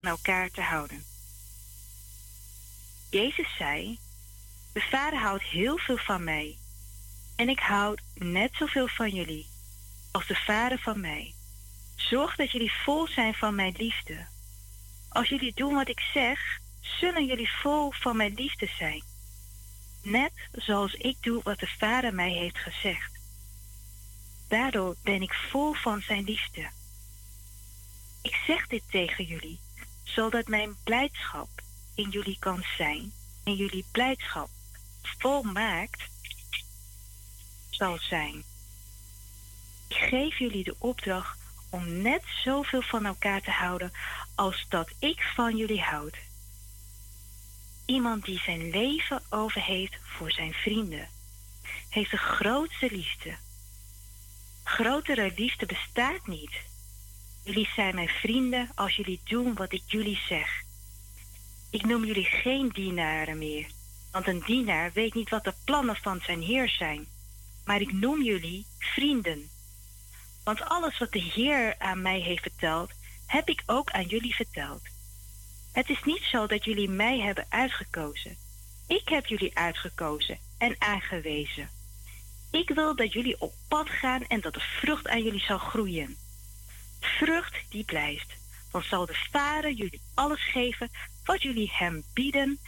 van elkaar te houden. Jezus zei: De Vader houdt heel veel van mij. En ik houd net zoveel van jullie als de Vader van mij. Zorg dat jullie vol zijn van mijn liefde. Als jullie doen wat ik zeg, zullen jullie vol van mijn liefde zijn. Net zoals ik doe wat de Vader mij heeft gezegd. Daardoor ben ik vol van zijn liefde. Ik zeg dit tegen jullie, zodat mijn blijdschap in jullie kan zijn en jullie blijdschap volmaakt zal zijn. Ik geef jullie de opdracht om net zoveel van elkaar te houden als dat ik van jullie houd. Iemand die zijn leven over heeft voor zijn vrienden, heeft de grootste liefde. Grotere liefde bestaat niet. Jullie zijn mijn vrienden als jullie doen wat ik jullie zeg. Ik noem jullie geen dienaren meer, want een dienaar weet niet wat de plannen van zijn heer zijn. Maar ik noem jullie vrienden. Want alles wat de Heer aan mij heeft verteld, heb ik ook aan jullie verteld. Het is niet zo dat jullie mij hebben uitgekozen. Ik heb jullie uitgekozen en aangewezen. Ik wil dat jullie op pad gaan en dat de vrucht aan jullie zal groeien. Vrucht die blijft. Dan zal de Vader jullie alles geven wat jullie hem bieden,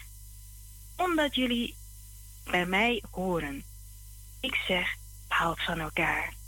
omdat jullie bij mij horen. Ik zeg, houd van elkaar.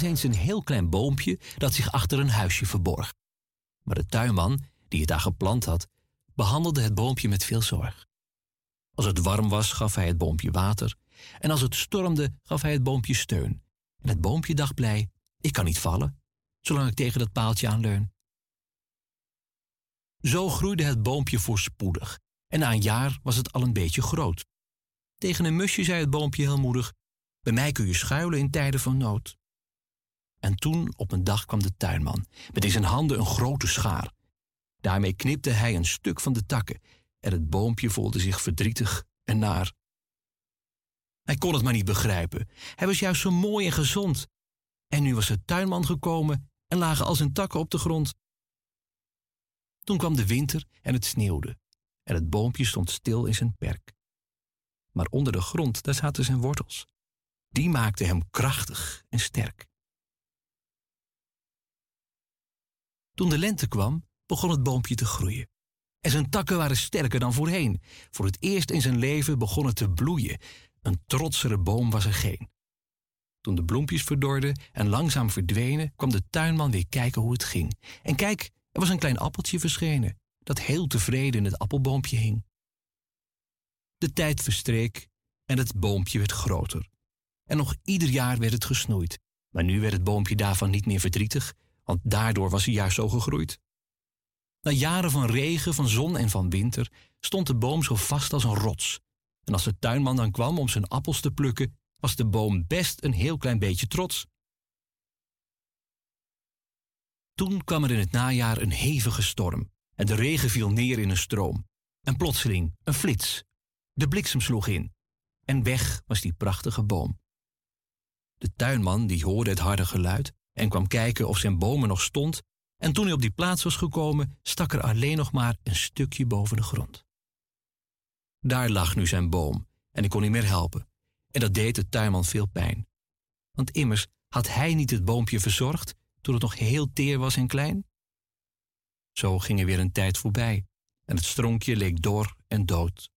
Was eens een heel klein boompje dat zich achter een huisje verborg. Maar de tuinman, die het daar geplant had, behandelde het boompje met veel zorg. Als het warm was, gaf hij het boompje water. En als het stormde, gaf hij het boompje steun. En het boompje dacht blij: ik kan niet vallen, zolang ik tegen dat paaltje aanleun. Zo groeide het boompje voorspoedig. En na een jaar was het al een beetje groot. Tegen een musje zei het boompje heel moedig: Bij mij kun je schuilen in tijden van nood. En toen op een dag kwam de tuinman met in zijn handen een grote schaar. Daarmee knipte hij een stuk van de takken en het boompje voelde zich verdrietig en naar. Hij kon het maar niet begrijpen. Hij was juist zo mooi en gezond. En nu was de tuinman gekomen en lagen al zijn takken op de grond. Toen kwam de winter en het sneeuwde. En het boompje stond stil in zijn perk. Maar onder de grond, daar zaten zijn wortels. Die maakten hem krachtig en sterk. Toen de lente kwam, begon het boompje te groeien. En zijn takken waren sterker dan voorheen. Voor het eerst in zijn leven begon het te bloeien. Een trotsere boom was er geen. Toen de bloempjes verdorden en langzaam verdwenen, kwam de tuinman weer kijken hoe het ging. En kijk, er was een klein appeltje verschenen, dat heel tevreden in het appelboompje hing. De tijd verstreek en het boompje werd groter. En nog ieder jaar werd het gesnoeid. Maar nu werd het boompje daarvan niet meer verdrietig, want daardoor was hij juist zo gegroeid. Na jaren van regen, van zon en van winter stond de boom zo vast als een rots. En als de tuinman dan kwam om zijn appels te plukken, was de boom best een heel klein beetje trots. Toen kwam er in het najaar een hevige storm en de regen viel neer in een stroom. En plotseling een flits. De bliksem sloeg in en weg was die prachtige boom. De tuinman die hoorde het harde geluid en kwam kijken of zijn boom er nog stond en toen hij op die plaats was gekomen, stak er alleen nog maar een stukje boven de grond. Daar lag nu zijn boom en ik kon niet meer helpen. En dat deed de tuinman veel pijn. Want immers had hij niet het boompje verzorgd toen het nog heel teer was en klein? Zo ging er weer een tijd voorbij en het stronkje leek dor en dood.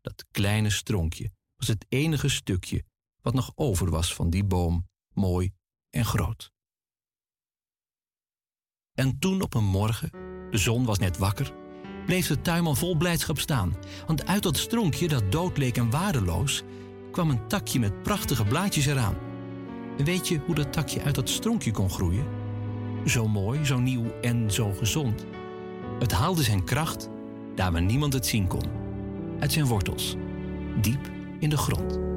Dat kleine stronkje was het enige stukje wat nog over was van die boom, mooi en groot. En toen op een morgen, de zon was net wakker, bleef de tuinman vol blijdschap staan. Want uit dat stronkje dat dood leek en waardeloos, kwam een takje met prachtige blaadjes eraan. En weet je hoe dat takje uit dat stronkje kon groeien? Zo mooi, zo nieuw en zo gezond. Het haalde zijn kracht daar waar niemand het zien kon. Uit zijn wortels, diep in de grond.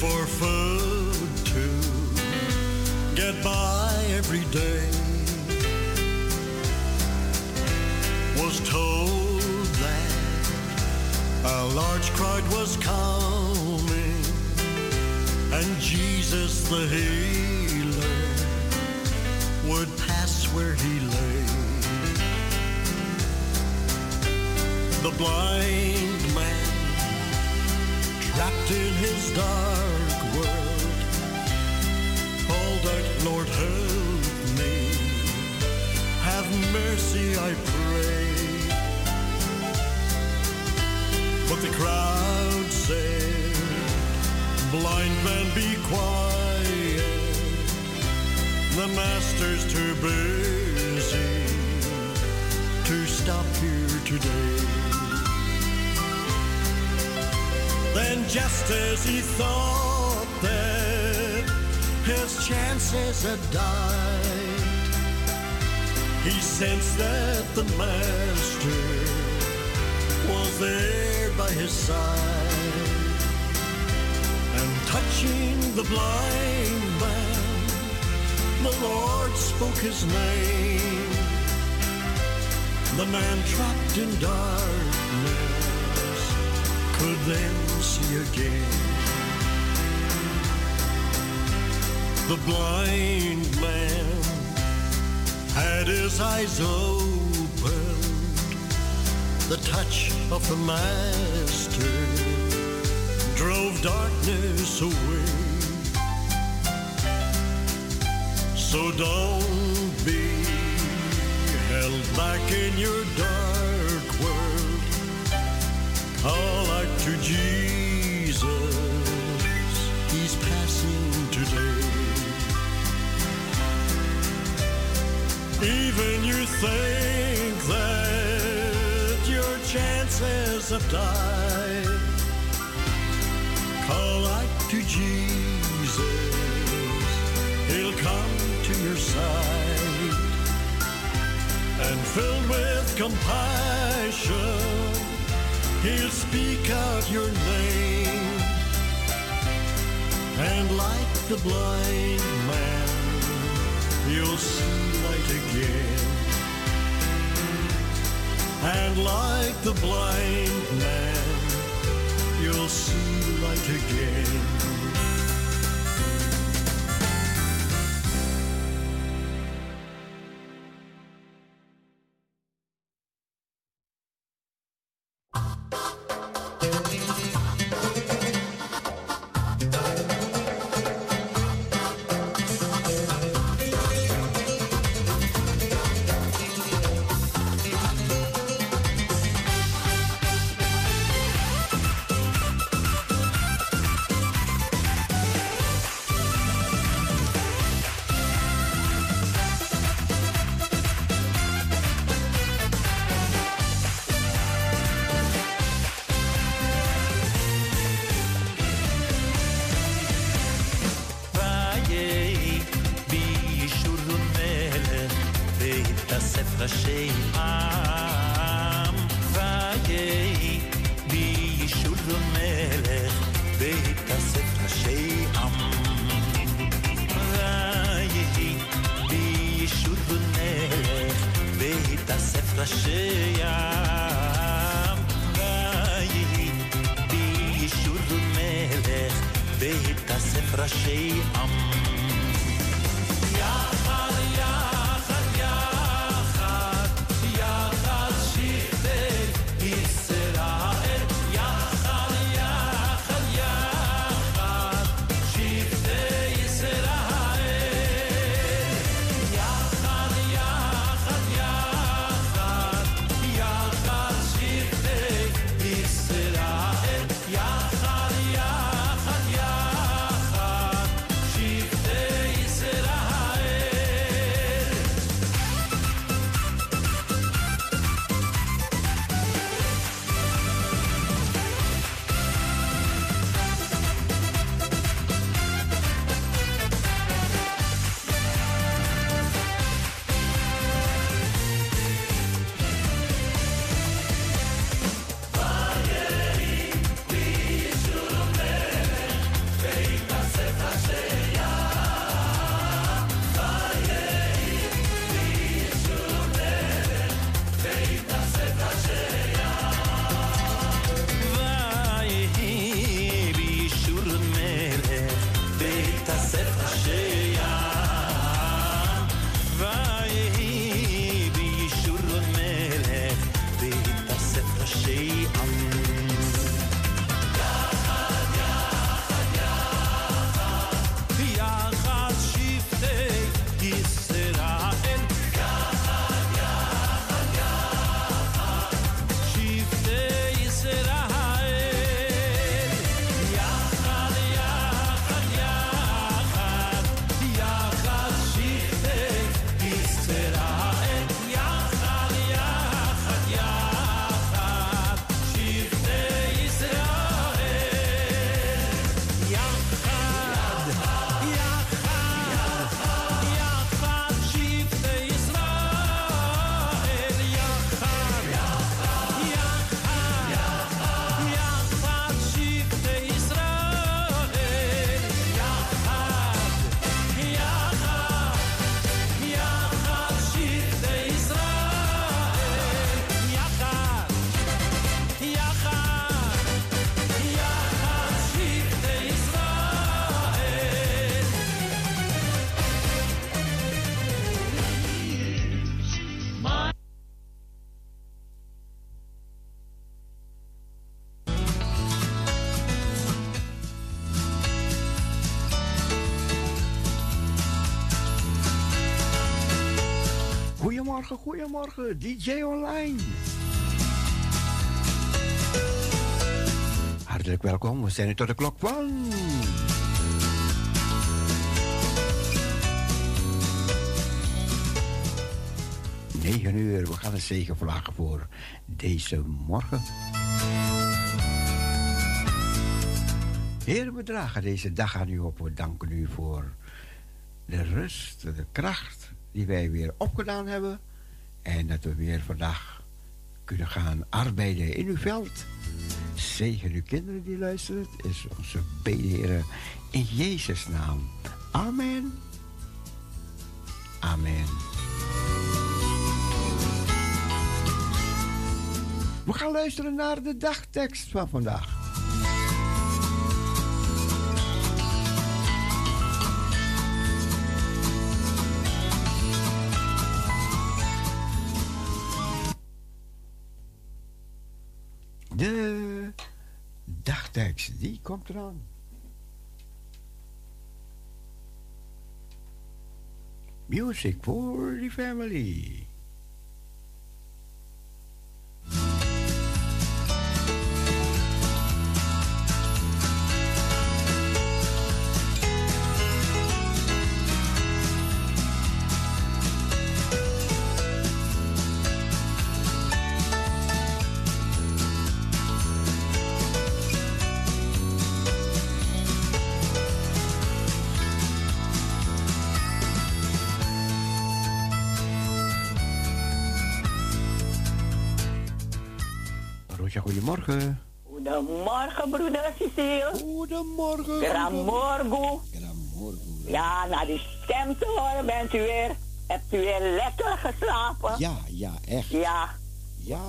For food to get by every day. Was told that a large crowd was coming, and Jesus the healer would pass where he lay. The blind trapped in his dark world, called out, Lord, help me. Have mercy, I pray. But the crowd said, Blind man, be quiet. The master's too busy to stop here today. Then, just as he thought that his chances had died, he sensed that the master was there by his side. And touching the blind man, the Lord spoke his name. The man trapped in darkness could then again. The blind man had his eyes opened. The touch of the Master drove darkness away. So don't be held back in your dark world. Call out to Jesus, He's passing today. Even you think that your chances have died. Call out to Jesus, He'll come to your side. And filled with compassion, He'll speak out your name. And like the blind man, you'll see light again. And like the blind man, you'll see light again. Goedemorgen, DJ Online. Hartelijk welkom, we zijn er tot de klok van. Negen uur, we gaan een zegen vragen voor deze morgen. Heer, we dragen deze dag aan u op. We danken u voor de rust, de kracht die wij weer opgedaan hebben. En dat we weer vandaag kunnen gaan arbeiden in uw veld. Zegen uw kinderen die luisteren. Het is onze bede, Heer, in Jezus' naam. Amen. Amen. We gaan luisteren naar de dagtekst van vandaag. De dagtekst, die komt eraan. Music for the family. Goedemorgen. Goedemorgen, broeder Cecile. Goedemorgen. Gramorgo. Ja, naar die stem te horen bent u weer. Hebt u weer lekker geslapen? Ja, ja, echt. Ja, Ja.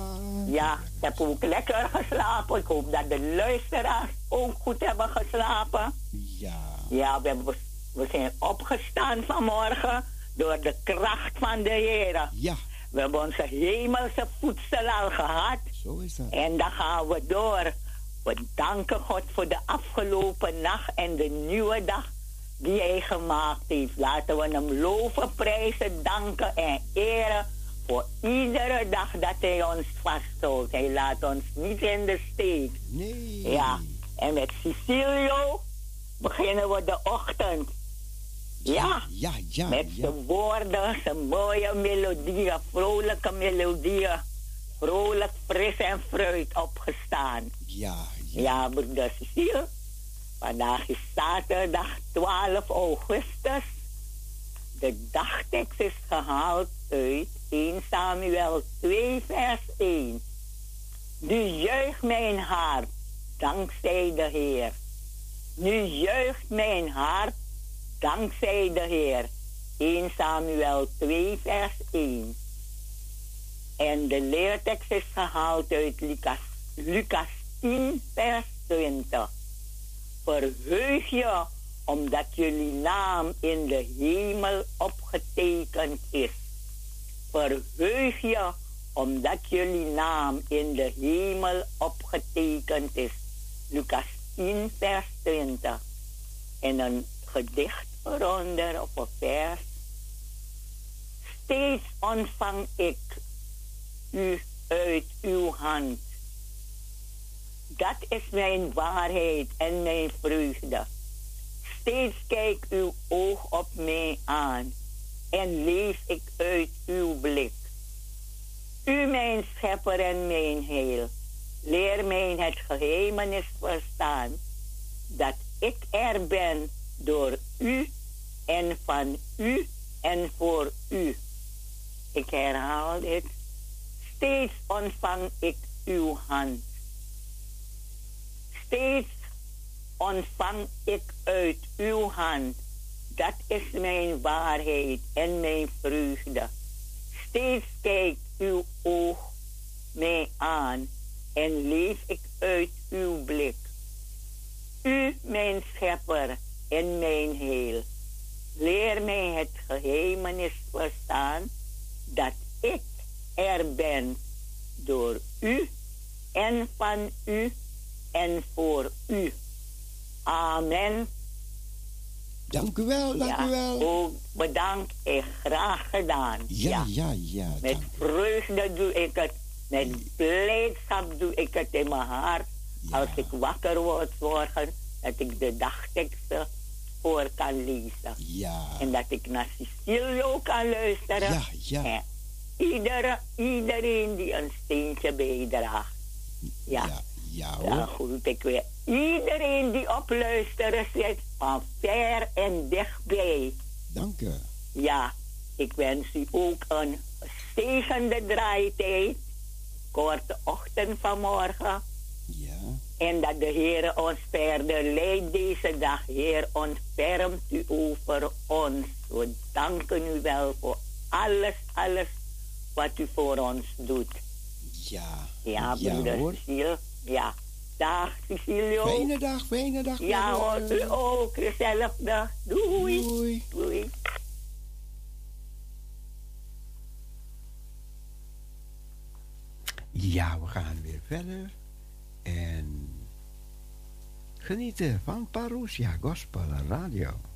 ja. Ik heb ook lekker geslapen. Ik hoop dat de luisteraars ook goed hebben geslapen. Ja. Ja, we, hebben, we zijn opgestaan vanmorgen door de kracht van de Heer. Ja, We hebben onze hemelse voedsel al gehad. zo is dat. En dan gaan we door. We danken God voor de afgelopen nacht en de nieuwe dag die Hij gemaakt heeft. Laten we Hem loven, prijzen, danken en eren voor iedere dag dat Hij ons vasthoudt. Hij laat ons niet in de steek. Nee. Ja, en met Cecilio beginnen we de ochtend. Ja, Ja, ja, met ja. de woorden, zijn mooie melodieën, vrolijke melodieën. Vrolijk, fris en fruit opgestaan. Ja, ja. Ja, broeder Cecile. Vandaag is zaterdag 12 augustus. De dagtekst is gehaald uit 1 Samuel 2 vers 1. Nu juicht mijn hart, dankzij de Heer. Nu juicht mijn hart, dankzij de Heer. 1 Samuel 2 vers 1. En de leertekst is gehaald uit Lucas, Lucas 10 vers 20. Verheug je omdat jullie naam in de hemel opgetekend is. Verheug je omdat jullie naam in de hemel opgetekend is. Lucas 10 vers 20. En een gedicht eronder of een vers. Steeds ontvang ik u uit uw hand. Dat is mijn waarheid en mijn vreugde. Steeds kijkt uw oog op mij aan en leef ik uit uw blik. U mijn schepper en mijn heil, leer mij het geheimenis verstaan, dat ik er ben door u en van u en voor u. Ik herhaal dit. Steeds ontvang ik uw hand. Steeds ontvang ik uit uw hand. Dat is mijn waarheid en mijn vreugde. Steeds kijkt uw oog mij aan en leef ik uit uw blik. U, mijn schepper en mijn heel, leer mij het geheimenis verstaan dat ik er ben door u en van u en voor u. Amen. Dank u wel, dank ja, u wel. Ook bedankt en graag gedaan. Ja, ja, ja. Met vreugde doe ik het. Met blijdschap doe ik het in mijn hart. Als ik wakker word morgen, dat ik de dagteksten voor kan lezen. Ja. En dat ik naar Sicilio kan luisteren. Ja, ja. En iedere, iedereen die een steentje bijdraagt. Ja. Ja, ja Dan groet ik weer iedereen die op luisteren zit, van ver en dichtbij. Dank u. Ja, ik wens u ook een zegende draaitijd. Korte ochtend vanmorgen. Ja. En dat de Heer ons verder leidt deze dag. Heer, ontfermt u over ons. We danken u wel voor alles, alles wat u voor ons doet. Ja. Ja, Ja, broeder hoor. Cecile. Ja. Dag, Cecilio. Fijne dag, fijne dag. Ja hoor, u ook. Dezelfde. Doei. Doei. Doei. Ja, we gaan weer verder. En genieten van Parousia Gospel Radio.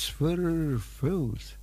is full fruit.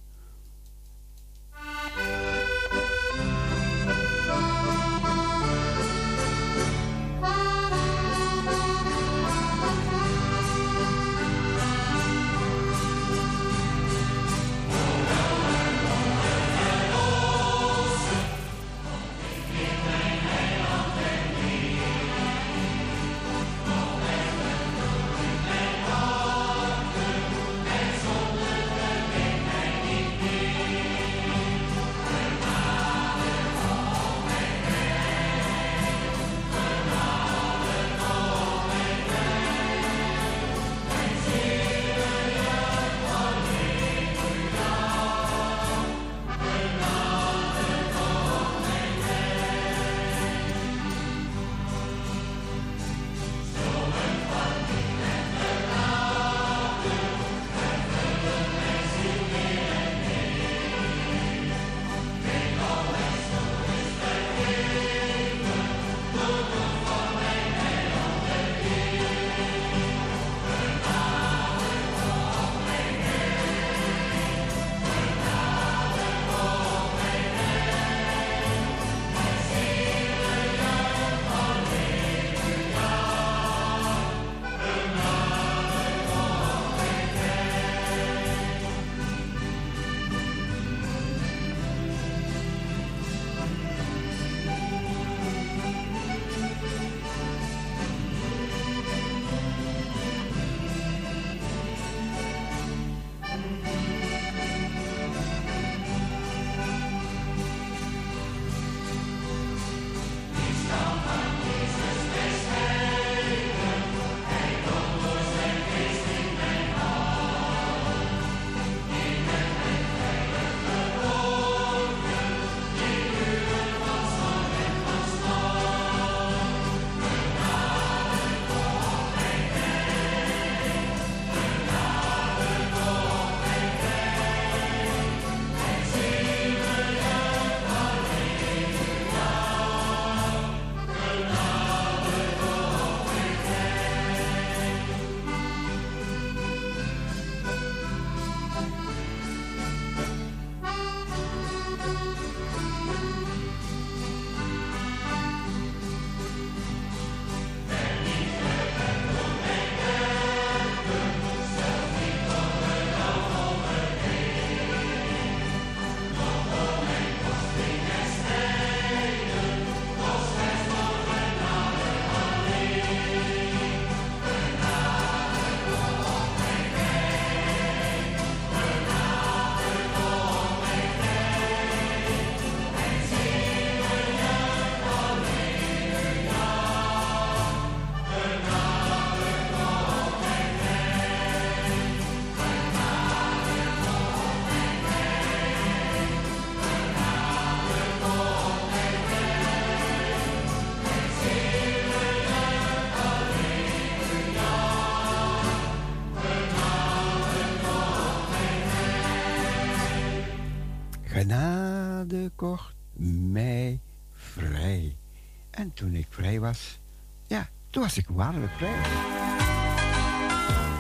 Ja, toen was ik waar. met prijs.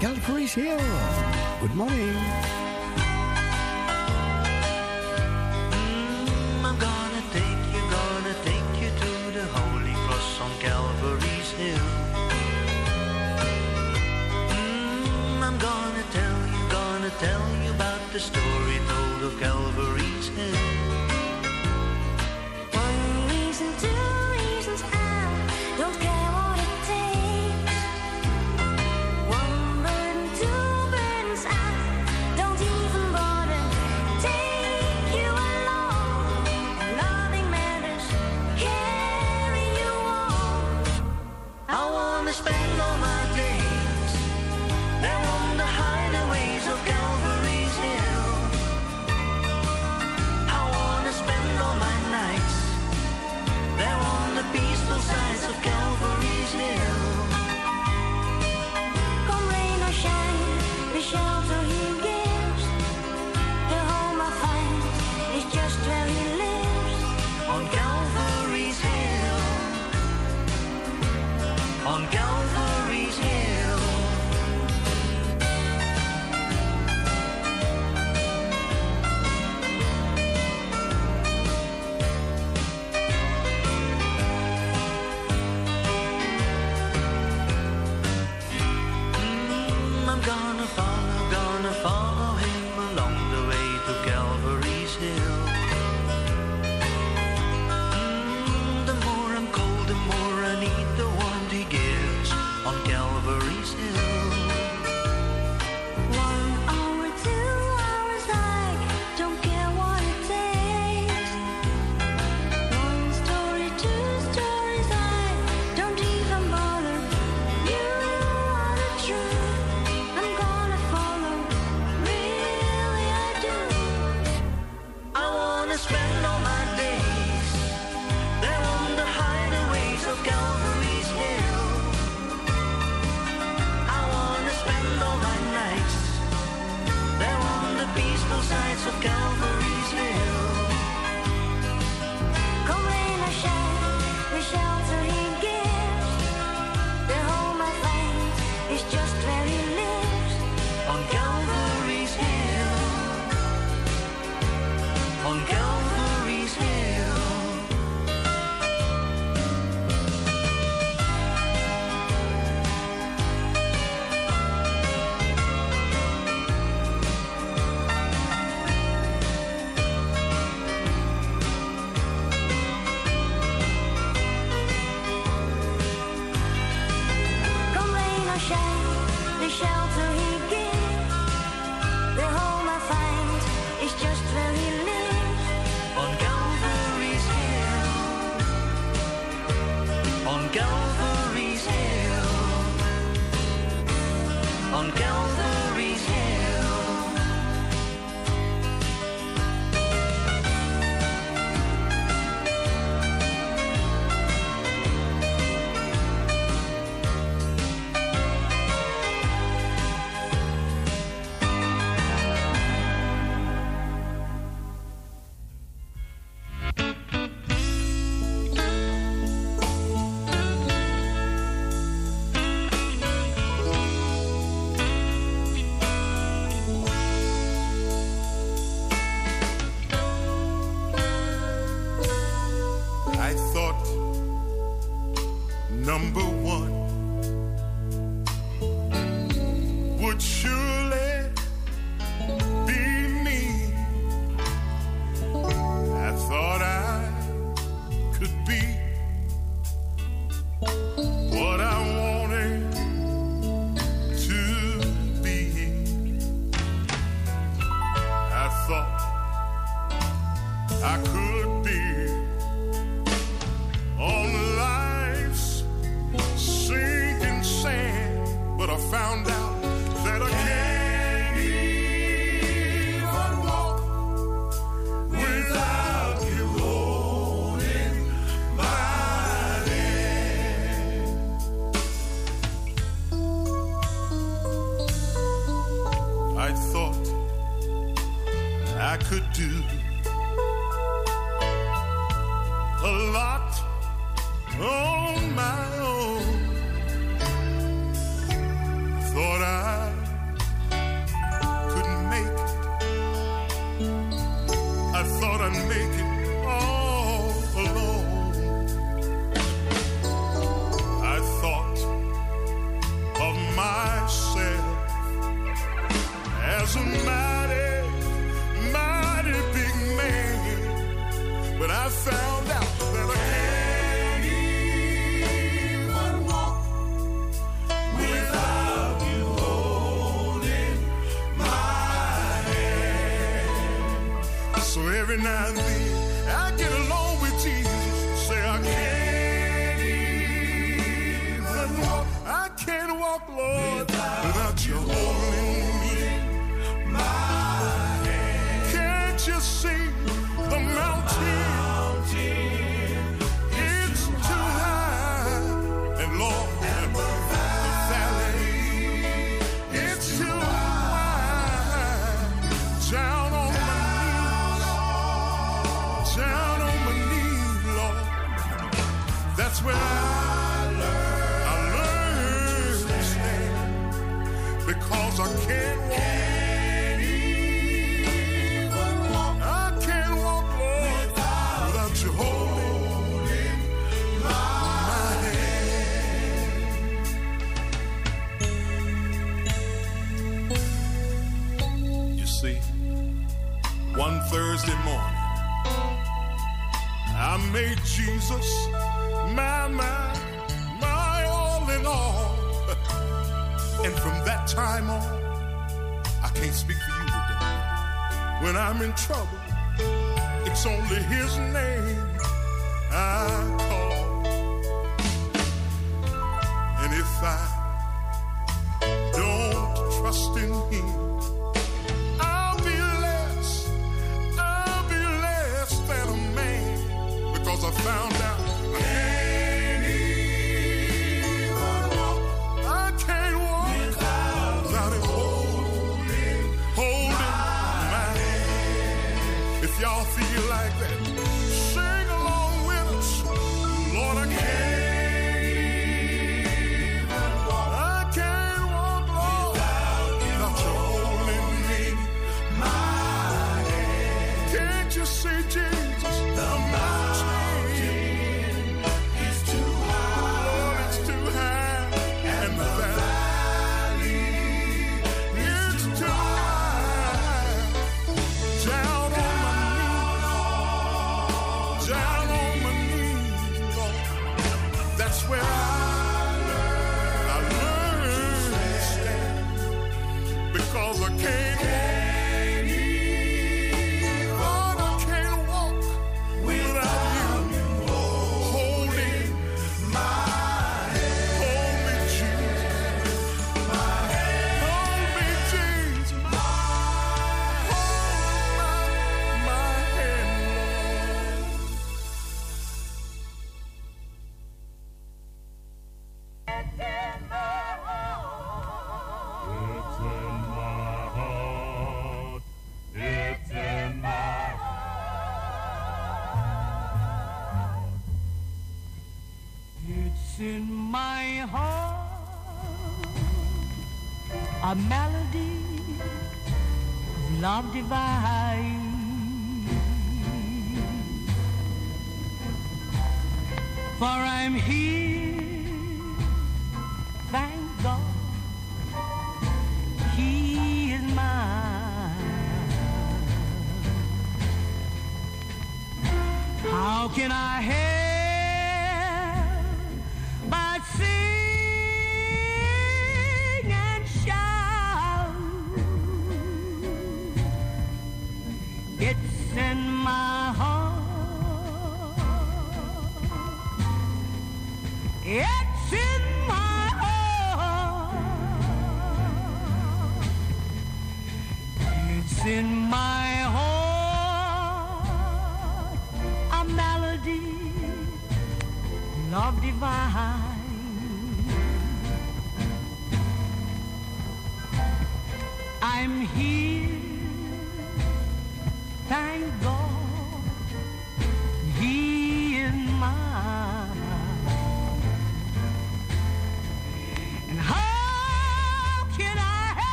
Calvary's Hill. Good morning.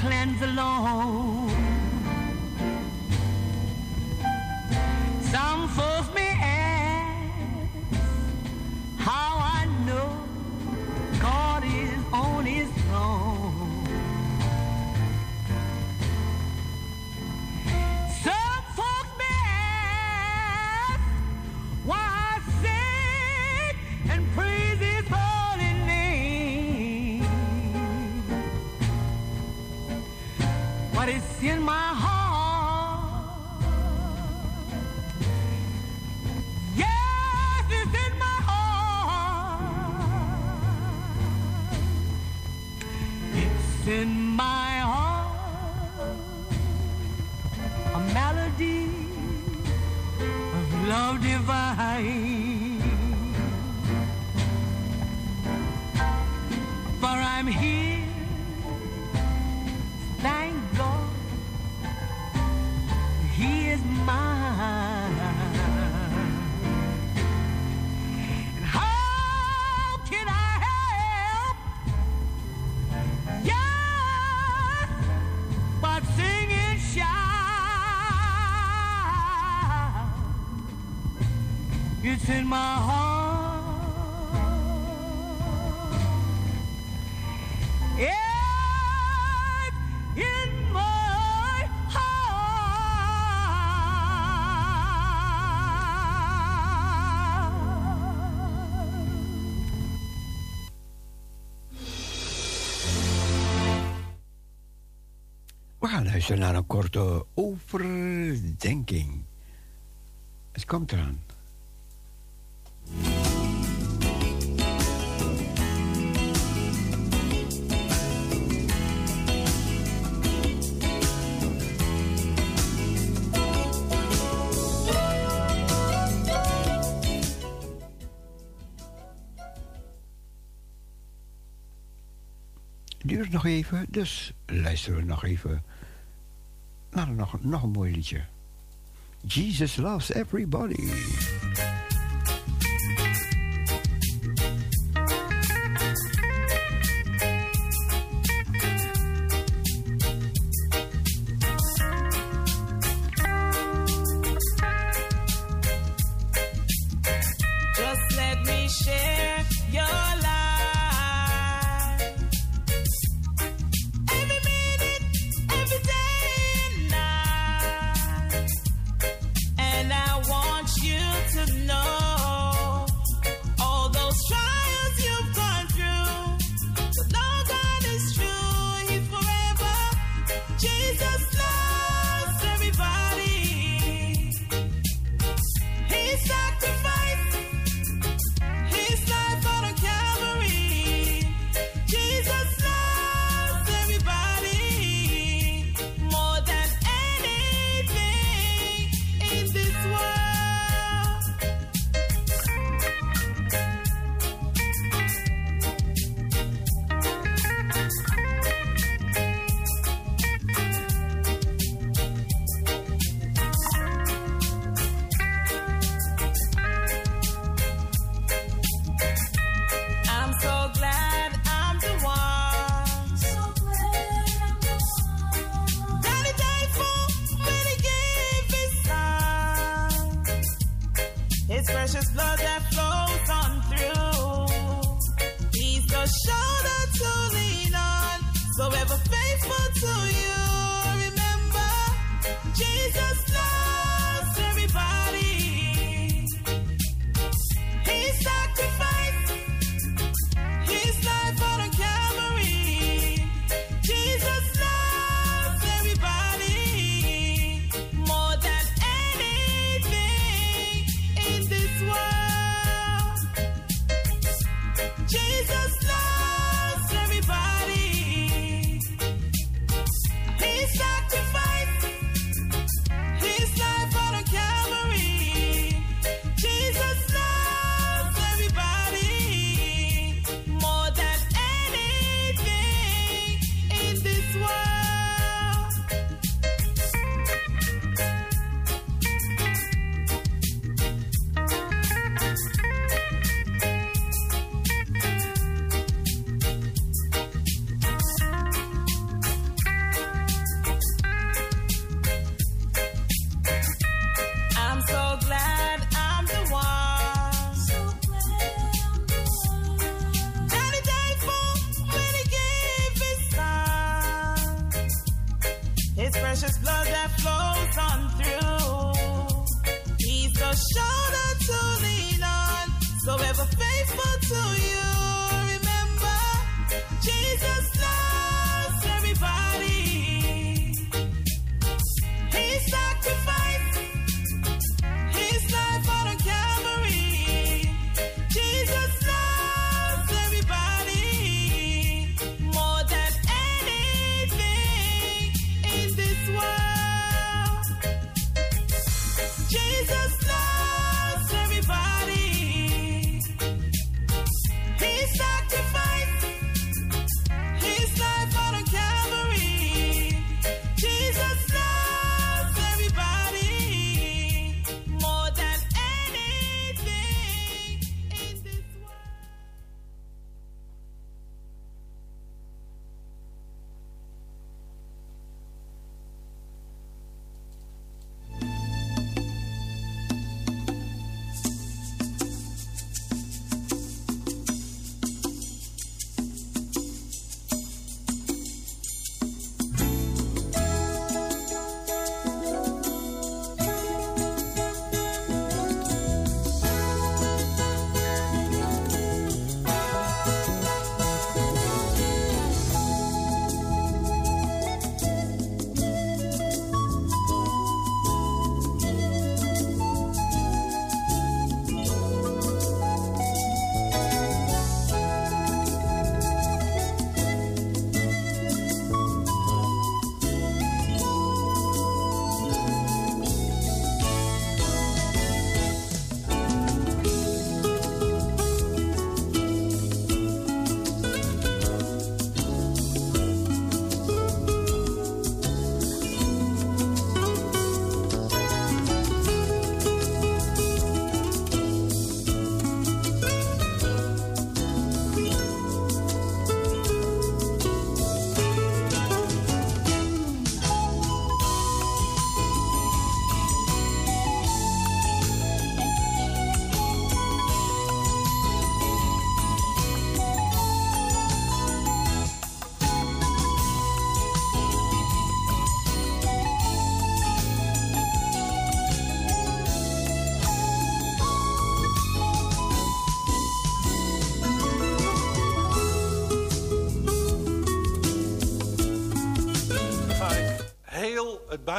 cleanse the Lord. I'm here. Ja, er naar een korte overdenking. Het komt eraan. duurt nog even, dus luisteren we nog even nou, nog, nog een mooi liedje. Jesus loves everybody.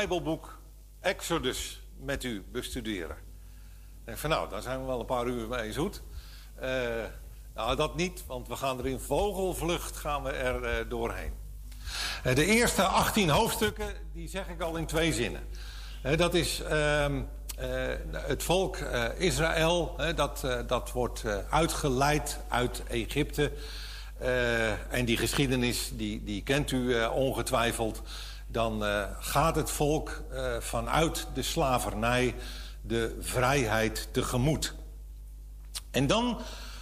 Bijbelboek Exodus met u bestuderen. Ik denk van nou, daar zijn we wel een paar uur mee zoet. Eh, nou, dat niet, want we gaan er in vogelvlucht gaan we er eh, doorheen. Eh, de eerste 18 hoofdstukken, die zeg ik al in twee zinnen. Dat is ehm, eh, het volk Israël, dat, dat wordt uitgeleid uit Egypte. En die geschiedenis, die, die kent u ongetwijfeld. Dan eh, gaat het volk eh, vanuit de slavernij de vrijheid tegemoet. En dan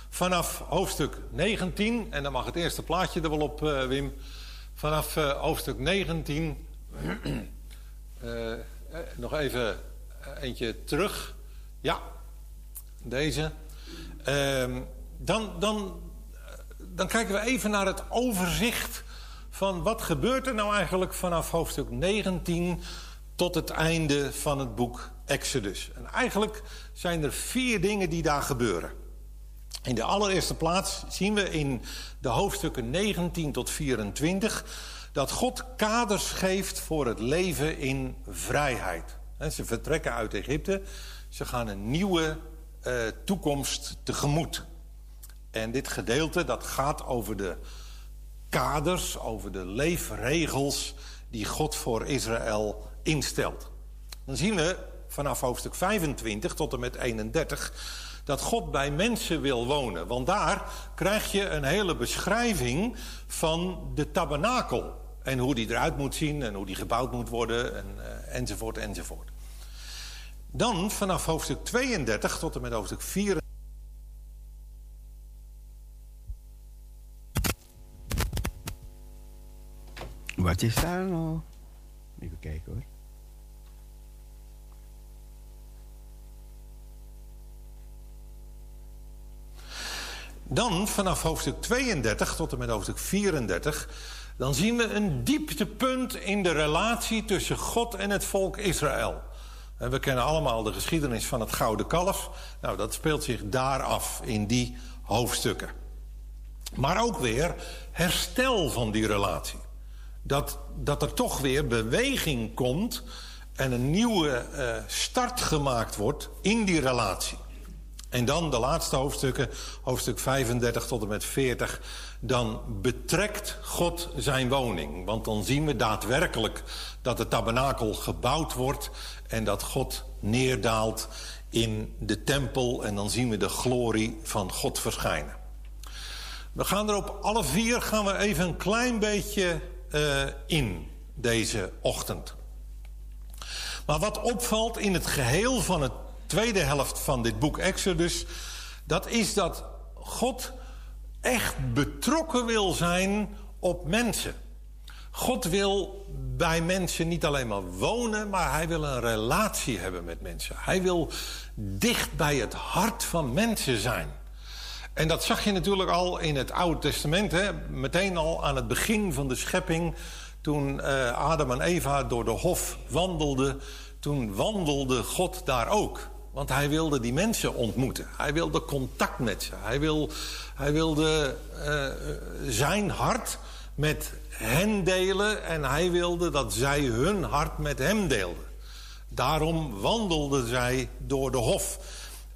vanaf hoofdstuk 19, en dan mag het eerste plaatje er wel op, eh, Wim. Vanaf hoofdstuk 19, eh, eh, nog even eentje terug. Ja, deze. Ehm, dan, dan, dan kijken we even naar het overzicht van wat gebeurt er nou eigenlijk vanaf hoofdstuk 19 tot het einde van het boek Exodus. En eigenlijk zijn er vier dingen die daar gebeuren. In de allereerste plaats zien we in de hoofdstukken 19 tot 24 dat God kaders geeft voor het leven in vrijheid. Ze vertrekken uit Egypte, ze gaan een nieuwe eh, toekomst tegemoet. En dit gedeelte dat gaat over de kaders, over de leefregels die God voor Israël instelt. Dan zien we vanaf hoofdstuk 25 tot en met 31 dat God bij mensen wil wonen. Want daar krijg je een hele beschrijving van de tabernakel. En hoe die eruit moet zien en hoe die gebouwd moet worden en, eh, enzovoort enzovoort. Dan vanaf hoofdstuk 32 tot en met hoofdstuk 34. Wat is daar nou? Even kijken hoor. Dan vanaf hoofdstuk 32 tot en met hoofdstuk 34, dan zien we een dieptepunt in de relatie tussen God en het volk Israël. En we kennen allemaal de geschiedenis van het Gouden Kalf. Nou, dat speelt zich daar af in die hoofdstukken. Maar ook weer herstel van die relatie. Dat, dat er toch weer beweging komt en een nieuwe eh, start gemaakt wordt in die relatie. En dan de laatste hoofdstukken, hoofdstuk 35 tot en met 40. Dan betrekt God zijn woning. Want dan zien we daadwerkelijk dat de tabernakel gebouwd wordt. En dat God neerdaalt in de tempel. En dan zien we de glorie van God verschijnen. We gaan er op alle vier gaan we even een klein beetje uh, in deze ochtend. Maar wat opvalt in het geheel van het tweede helft van dit boek Exodus, dat is dat God echt betrokken wil zijn op mensen. God wil bij mensen niet alleen maar wonen, maar hij wil een relatie hebben met mensen. Hij wil dicht bij het hart van mensen zijn. En dat zag je natuurlijk al in het Oude Testament, hè? meteen al aan het begin van de schepping, toen uh, Adam en Eva door de hof wandelden, toen wandelde God daar ook. Want hij wilde die mensen ontmoeten. Hij wilde contact met ze. Hij, wil, hij wilde uh, zijn hart met hen delen en hij wilde dat zij hun hart met hem deelden. Daarom wandelden zij door de hof.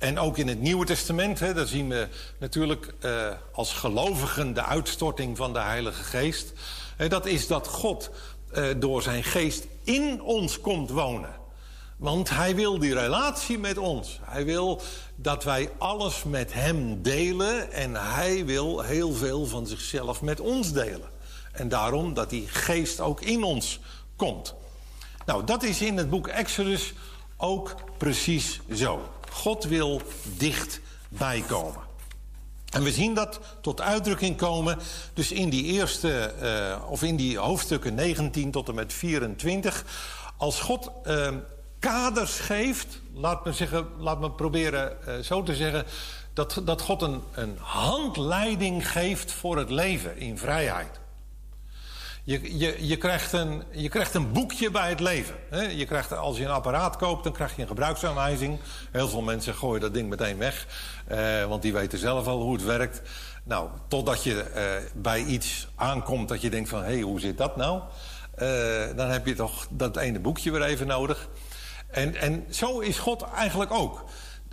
En ook in het Nieuwe Testament, hè, daar zien we natuurlijk uh, als gelovigen de uitstorting van de Heilige Geest. En dat is dat God uh, door zijn geest in ons komt wonen. Want hij wil die relatie met ons. Hij wil dat wij alles met hem delen. En hij wil heel veel van zichzelf met ons delen. En daarom dat die geest ook in ons komt. Nou, dat is in het boek Exodus ook precies zo. God wil dichtbij komen. En we zien dat tot uitdrukking komen dus in die eerste, uh, of in die hoofdstukken 19 tot en met 24. Als God uh, kaders geeft, laat me, zeggen, laat me proberen uh, zo te zeggen, dat, dat God een, een handleiding geeft voor het leven in vrijheid. Je, je, je, krijgt een, je krijgt een boekje bij het leven. Hè? Je krijgt, als je een apparaat koopt, dan krijg je een gebruiksaanwijzing. Heel veel mensen gooien dat ding meteen weg. Uh, want die weten zelf al hoe het werkt. Nou, totdat je uh, bij iets aankomt dat je denkt van... hé, hey, hoe zit dat nou? Uh, dan heb je toch dat ene boekje weer even nodig. En, en zo is God eigenlijk ook.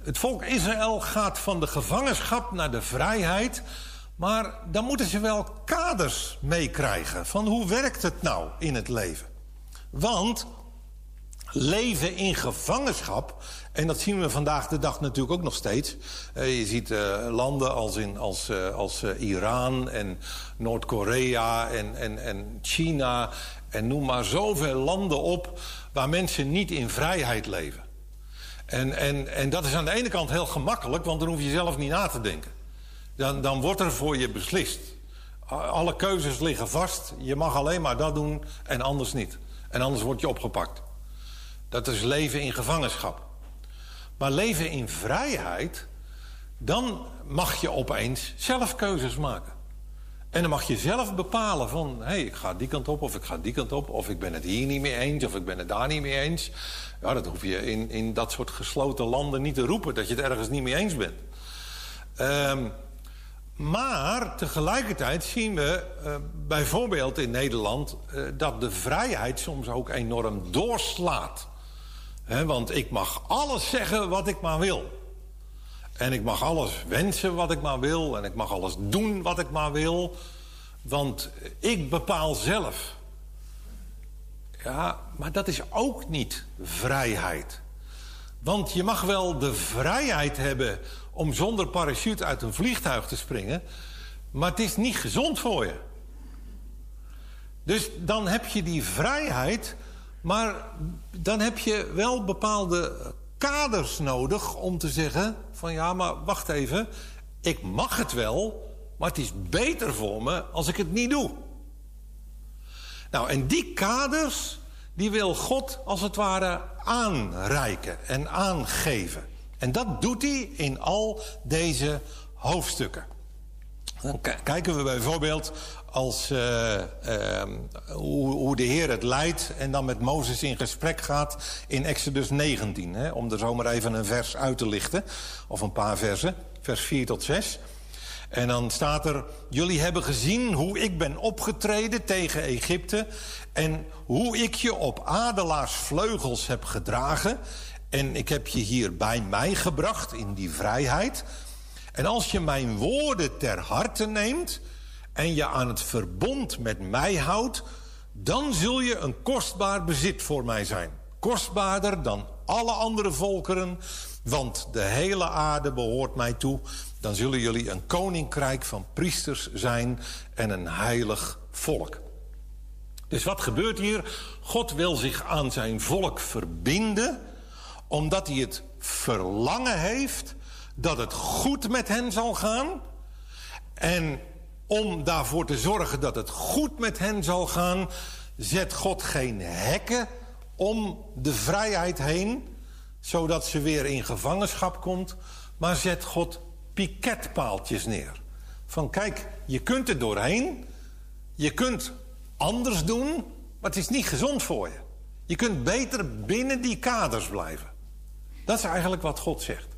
Het volk Israël gaat van de gevangenschap naar de vrijheid... Maar dan moeten ze wel kaders meekrijgen van hoe werkt het nou in het leven. Want leven in gevangenschap, en dat zien we vandaag de dag natuurlijk ook nog steeds. Uh, je ziet uh, landen als, in, als, uh, als Iran en Noord-Korea en, en, en China en noem maar zoveel landen op waar mensen niet in vrijheid leven. En, en, en dat is aan de ene kant heel gemakkelijk, want dan hoef je zelf niet na te denken dan, dan wordt er voor je beslist. Alle keuzes liggen vast. Je mag alleen maar dat doen en anders niet. En anders word je opgepakt. Dat is leven in gevangenschap. Maar leven in vrijheid, dan mag je opeens zelf keuzes maken. En dan mag je zelf bepalen van... hé, hey, ik ga die kant op of ik ga die kant op... of ik ben het hier niet mee eens of ik ben het daar niet mee eens. Ja, dat hoef je in, in dat soort gesloten landen niet te roepen... dat je het ergens niet mee eens bent. Um, maar tegelijkertijd zien we uh, bijvoorbeeld in Nederland... Uh, dat de vrijheid soms ook enorm doorslaat. Want ik mag alles zeggen wat ik maar wil. En ik mag alles wensen wat ik maar wil. En ik mag alles doen wat ik maar wil. Want ik bepaal zelf. Ja, maar dat is ook niet vrijheid. Want je mag wel de vrijheid hebben om zonder parachute uit een vliegtuig te springen. Maar het is niet gezond voor je. Dus dan heb je die vrijheid, maar dan heb je wel bepaalde kaders nodig om te zeggen: van ja, maar wacht even, ik mag het wel, maar het is beter voor me als ik het niet doe. Nou, en die kaders, die wil God als het ware aanreiken en aangeven. En dat doet hij in al deze hoofdstukken. Dan kijken we bijvoorbeeld als, eh, ehm, hoe, hoe de Heer het leidt en dan met Mozes in gesprek gaat in Exodus 19. Hè, om er zomaar even een vers uit te lichten, of een paar versen, vers 4 tot 6. En dan staat er: Jullie hebben gezien hoe ik ben opgetreden tegen Egypte. En hoe ik je op adelaarsvleugels heb gedragen. En ik heb je hier bij mij gebracht in die vrijheid. En als je mijn woorden ter harte neemt. en je aan het verbond met mij houdt. dan zul je een kostbaar bezit voor mij zijn. Kostbaarder dan alle andere volkeren. Want de hele aarde behoort mij toe. Dan zullen jullie een koninkrijk van priesters zijn en een heilig volk. Dus wat gebeurt hier? God wil zich aan zijn volk verbinden, omdat hij het verlangen heeft dat het goed met hen zal gaan. En om daarvoor te zorgen dat het goed met hen zal gaan, zet God geen hekken om de vrijheid heen, zodat ze weer in gevangenschap komt, maar zet God piketpaaltjes neer. Van kijk, je kunt er doorheen, je kunt anders doen, maar het is niet gezond voor je. Je kunt beter binnen die kaders blijven. Dat is eigenlijk wat God zegt.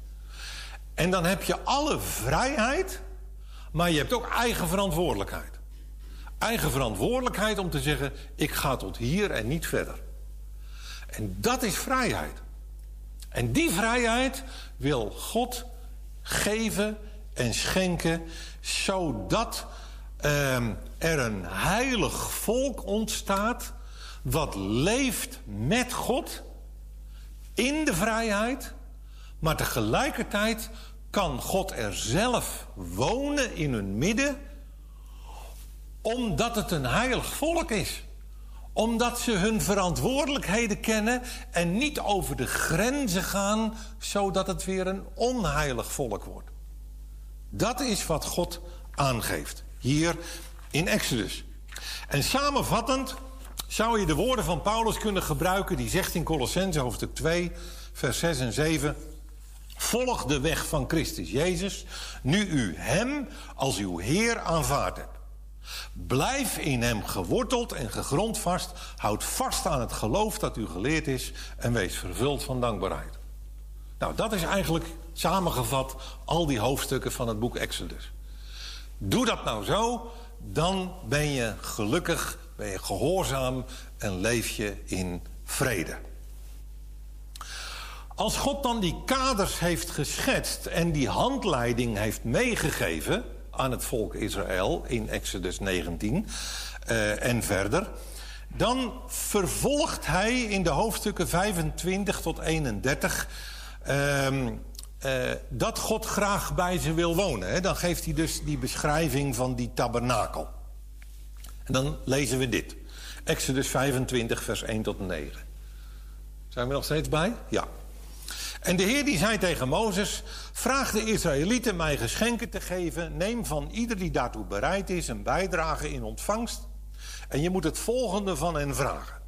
En dan heb je alle vrijheid, maar je hebt ook eigen verantwoordelijkheid. Eigen verantwoordelijkheid om te zeggen: ik ga tot hier en niet verder. En dat is vrijheid. En die vrijheid wil God geven en schenken, zodat ehm, er een heilig volk ontstaat, wat leeft met God in de vrijheid, maar tegelijkertijd kan God er zelf wonen in hun midden, omdat het een heilig volk is. Omdat ze hun verantwoordelijkheden kennen en niet over de grenzen gaan, zodat het weer een onheilig volk wordt. Dat is wat God aangeeft hier in Exodus. En samenvattend zou je de woorden van Paulus kunnen gebruiken, die zegt in Colossense hoofdstuk 2, vers 6 en 7. Volg de weg van Christus Jezus, nu u Hem als uw Heer aanvaard hebt. Blijf in Hem geworteld en gegrondvast. Houd vast aan het geloof dat u geleerd is en wees vervuld van dankbaarheid. Nou, dat is eigenlijk samengevat al die hoofdstukken van het boek Exodus. Doe dat nou zo, dan ben je gelukkig, ben je gehoorzaam en leef je in vrede. Als God dan die kaders heeft geschetst en die handleiding heeft meegegeven aan het volk Israël in Exodus 19 eh, en verder, dan vervolgt hij in de hoofdstukken 25 tot 31 ehm, eh, dat God graag bij ze wil wonen. Hè. Dan geeft hij dus die beschrijving van die tabernakel. En dan lezen we dit. Exodus 25, vers 1 tot 9. Zijn we nog steeds bij? Ja. En de Heer die zei tegen Mozes: Vraag de Israëlieten mij geschenken te geven. Neem van ieder die daartoe bereid is een bijdrage in ontvangst. En je moet het volgende van hen vragen: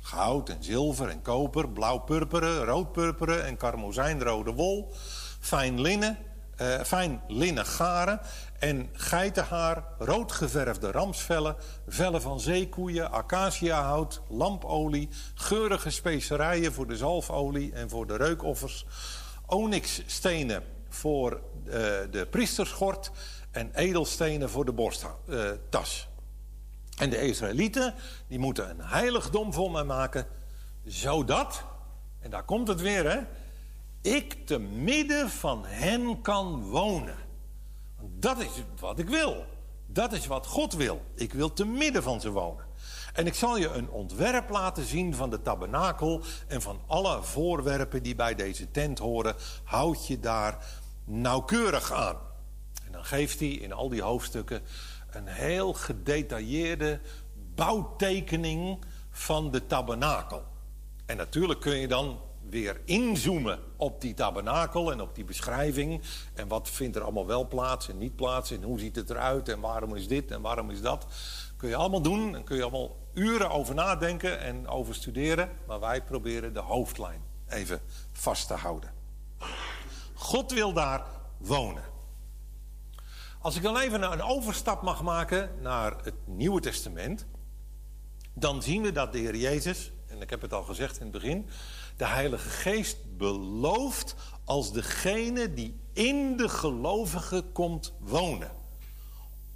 goud en zilver en koper, blauw-purperen, rood-purperen en karmozijnrode wol, fijn linnen, eh, fijn linnen garen en geitenhaar, rood geverfde ramsvellen, vellen van zeekoeien, acaciahout, lampolie, geurige specerijen voor de zalfolie en voor de reukoffers, onyxstenen voor eh, de priesterschort en edelstenen voor de borsttas. En de Israëlieten, die moeten een heiligdom voor mij maken, zodat, en daar komt het weer, hè, ik te midden van hen kan wonen. Dat is wat ik wil. Dat is wat God wil. Ik wil te midden van ze wonen. En ik zal je een ontwerp laten zien van de tabernakel en van alle voorwerpen die bij deze tent horen. Houd je daar nauwkeurig aan. En dan geeft hij in al die hoofdstukken een heel gedetailleerde bouwtekening van de tabernakel. En natuurlijk kun je dan weer inzoomen op die tabernakel en op die beschrijving. En wat vindt er allemaal wel plaats en niet plaats. En hoe ziet het eruit en waarom is dit en waarom is dat. Kun je allemaal doen en kun je allemaal uren over nadenken en over studeren. Maar wij proberen de hoofdlijn even vast te houden. God wil daar wonen. Als ik dan even een overstap mag maken naar het Nieuwe Testament, dan zien we dat de Heer Jezus, en ik heb het al gezegd in het begin, de Heilige Geest belooft als degene die in de gelovigen komt wonen.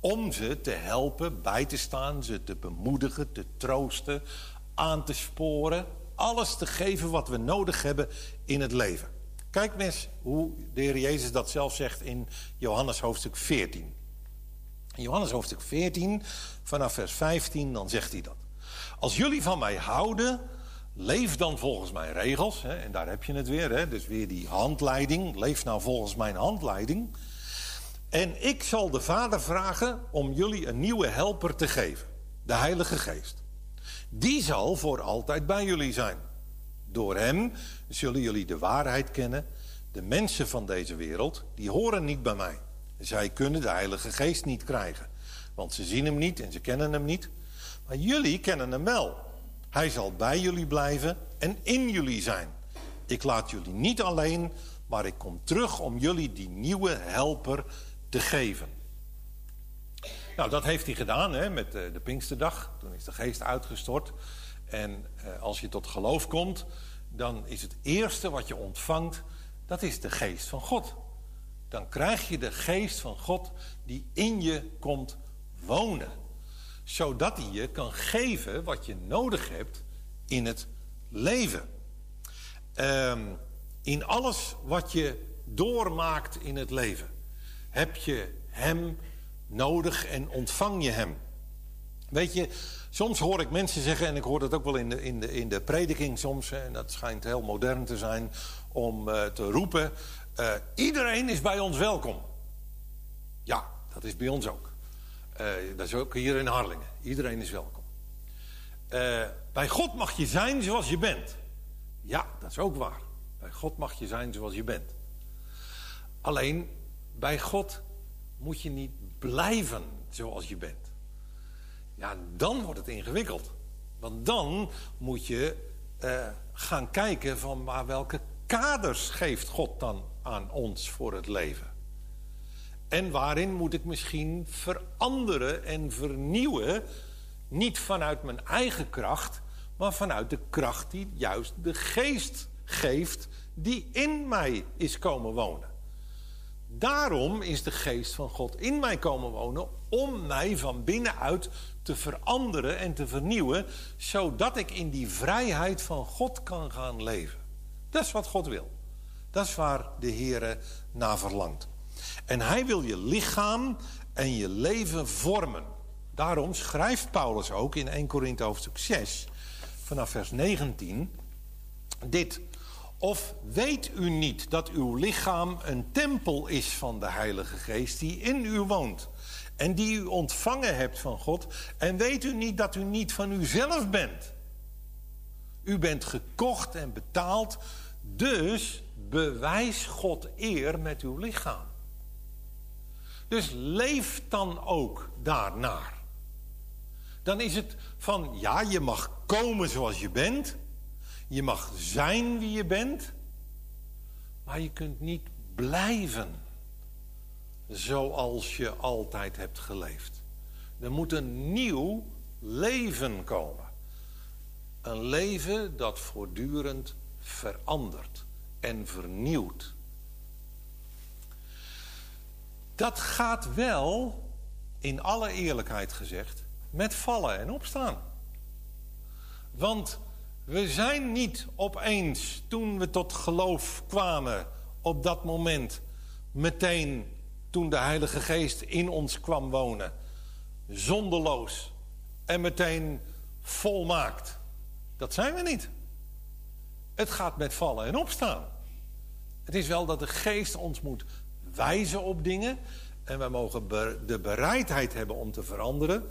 Om ze te helpen, bij te staan, ze te bemoedigen, te troosten, aan te sporen. Alles te geven wat we nodig hebben in het leven. Kijk eens hoe de Heer Jezus dat zelf zegt in Johannes hoofdstuk 14. In Johannes hoofdstuk 14, vanaf vers 15, dan zegt hij dat. Als jullie van mij houden, leef dan volgens mijn regels. Hè, en daar heb je het weer, hè, dus weer die handleiding. Leef nou volgens mijn handleiding. En ik zal de Vader vragen om jullie een nieuwe helper te geven. De Heilige Geest. Die zal voor altijd bij jullie zijn. Door hem zullen jullie de waarheid kennen. De mensen van deze wereld, die horen niet bij mij. Zij kunnen de Heilige Geest niet krijgen. Want ze zien hem niet en ze kennen hem niet. Maar jullie kennen hem wel. Hij zal bij jullie blijven en in jullie zijn. Ik laat jullie niet alleen, maar ik kom terug om jullie die nieuwe helper te geven. Nou, dat heeft hij gedaan hè, met de, de Pinksterdag. Toen is de geest uitgestort. En eh, als je tot geloof komt, dan is het eerste wat je ontvangt, dat is de geest van God. Dan krijg je de geest van God die in je komt wonen. Zodat hij je kan geven wat je nodig hebt in het leven. Ehm, in alles wat je doormaakt in het leven, heb je hem nodig en ontvang je hem. Weet je, soms hoor ik mensen zeggen, en ik hoor dat ook wel in de, in de, in de prediking soms, en dat schijnt heel modern te zijn, om eh, te roepen: eh, iedereen is bij ons welkom. Ja, dat is bij ons ook. Eh, dat is ook hier in Harlingen. Iedereen is welkom. Eh, bij God mag je zijn zoals je bent. Ja, dat is ook waar. Bij God mag je zijn zoals je bent. Alleen, bij God moet je niet blijven zoals je bent. Ja, dan wordt het ingewikkeld. Want dan moet je eh, gaan kijken van maar welke kaders geeft God dan aan ons voor het leven. En waarin moet ik misschien veranderen en vernieuwen, niet vanuit mijn eigen kracht, maar vanuit de kracht die juist de geest geeft die in mij is komen wonen. Daarom is de geest van God in mij komen wonen om mij van binnenuit te veranderen en te vernieuwen, zodat ik in die vrijheid van God kan gaan leven. Dat is wat God wil. Dat is waar de Heer naar verlangt. En hij wil je lichaam en je leven vormen. Daarom schrijft Paulus ook in 1 Korinthe hoofdstuk 6, vanaf vers 19, dit. Of weet u niet dat uw lichaam een tempel is van de Heilige Geest die in u woont en die u ontvangen hebt van God? En weet u niet dat u niet van uzelf bent? U bent gekocht en betaald, dus bewijs God eer met uw lichaam. Dus leef dan ook daarnaar. Dan is het van, ja, je mag komen zoals je bent. Je mag zijn wie je bent. Maar je kunt niet blijven zoals je altijd hebt geleefd. Er moet een nieuw leven komen. Een leven dat voortdurend verandert en vernieuwt. Dat gaat wel, in alle eerlijkheid gezegd, met vallen en opstaan. Want We zijn niet opeens, toen we tot geloof kwamen, op dat moment, meteen toen de Heilige Geest in ons kwam wonen, zonderloos en meteen volmaakt. Dat zijn we niet. Het gaat met vallen en opstaan. Het is wel dat de Geest ons moet wijzen op dingen en wij mogen de bereidheid hebben om te veranderen.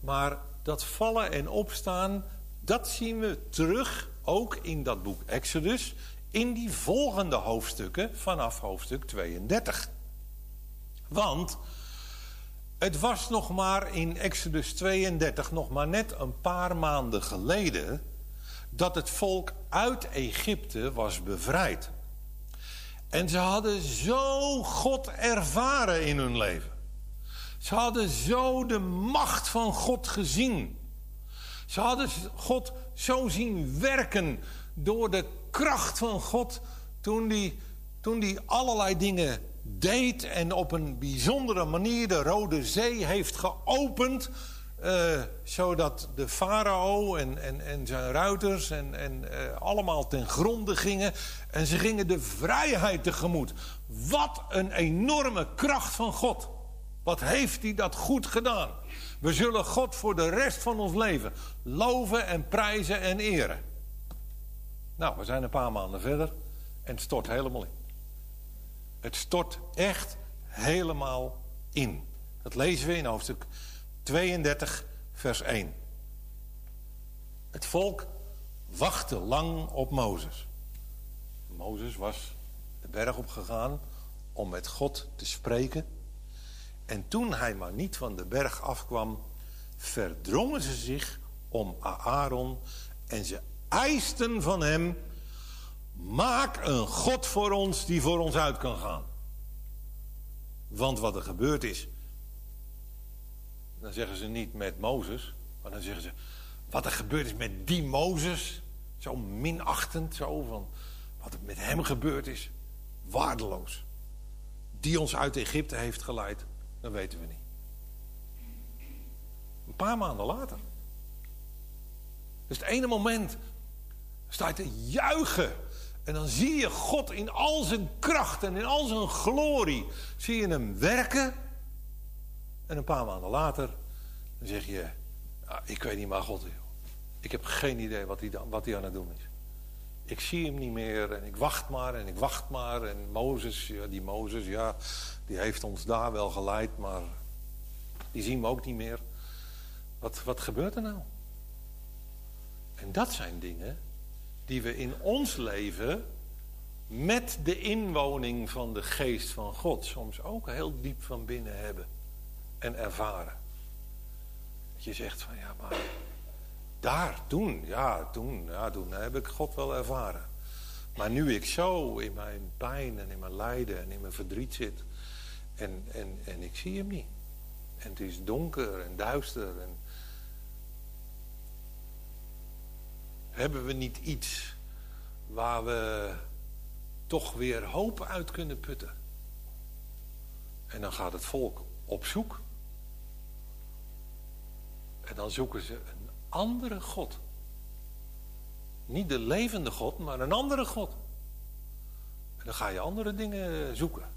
Maar dat vallen en opstaan, dat zien we terug ook in dat boek Exodus, in die volgende hoofdstukken vanaf hoofdstuk 32. Want het was nog maar in Exodus 32 nog maar net een paar maanden geleden dat het volk uit Egypte was bevrijd. En ze hadden zo God ervaren in hun leven. Ze hadden zo de macht van God gezien. Ze hadden God zo zien werken door de kracht van God toen die, toen die allerlei dingen deed en op een bijzondere manier de Rode Zee heeft geopend. Eh, zodat de farao en, en, en zijn ruiters en, en eh, allemaal ten gronde gingen. En ze gingen de vrijheid tegemoet. Wat een enorme kracht van God. Wat heeft hij dat goed gedaan? We zullen God voor de rest van ons leven loven en prijzen en eren. Nou, we zijn een paar maanden verder en het stort helemaal in. Het stort echt helemaal in. Dat lezen we in hoofdstuk 32, vers 1. Het volk wachtte lang op Mozes. Mozes was de berg opgegaan om met God te spreken. En toen hij maar niet van de berg afkwam, verdrongen ze zich om Aaron en ze eisten van hem: Maak een God voor ons die voor ons uit kan gaan. Want wat er gebeurd is, dan zeggen ze niet met Mozes, maar dan zeggen ze: Wat er gebeurd is met die Mozes, zo minachtend, zo van wat er met hem gebeurd is, waardeloos. Die ons uit Egypte heeft geleid, dat weten we niet. Een paar maanden later. Dus het ene moment sta je te juichen. En dan zie je God in al zijn kracht en in al zijn glorie. Zie je hem werken. En een paar maanden later dan zeg je... "Ah, ik weet niet maar God. joh. Ik heb geen idee wat hij, wat aan het doen is. Ik zie hem niet meer en ik wacht maar en ik wacht maar. En Mozes, ja, die Mozes, ja, die heeft ons daar wel geleid, maar die zien we ook niet meer. Wat, wat gebeurt er nou? En dat zijn dingen die we in ons leven met de inwoning van de geest van God soms ook heel diep van binnen hebben en ervaren. Dat je zegt van ja, maar daar, toen, ja, toen, ja, toen heb ik God wel ervaren. Maar nu ik zo in mijn pijn en in mijn lijden en in mijn verdriet zit en, en, en ik zie hem niet. En het is donker en duister en hebben we niet iets waar we toch weer hoop uit kunnen putten? En dan gaat het volk op zoek. En dan zoeken ze een andere God. Niet de levende God, maar een andere God. En dan ga je andere dingen zoeken.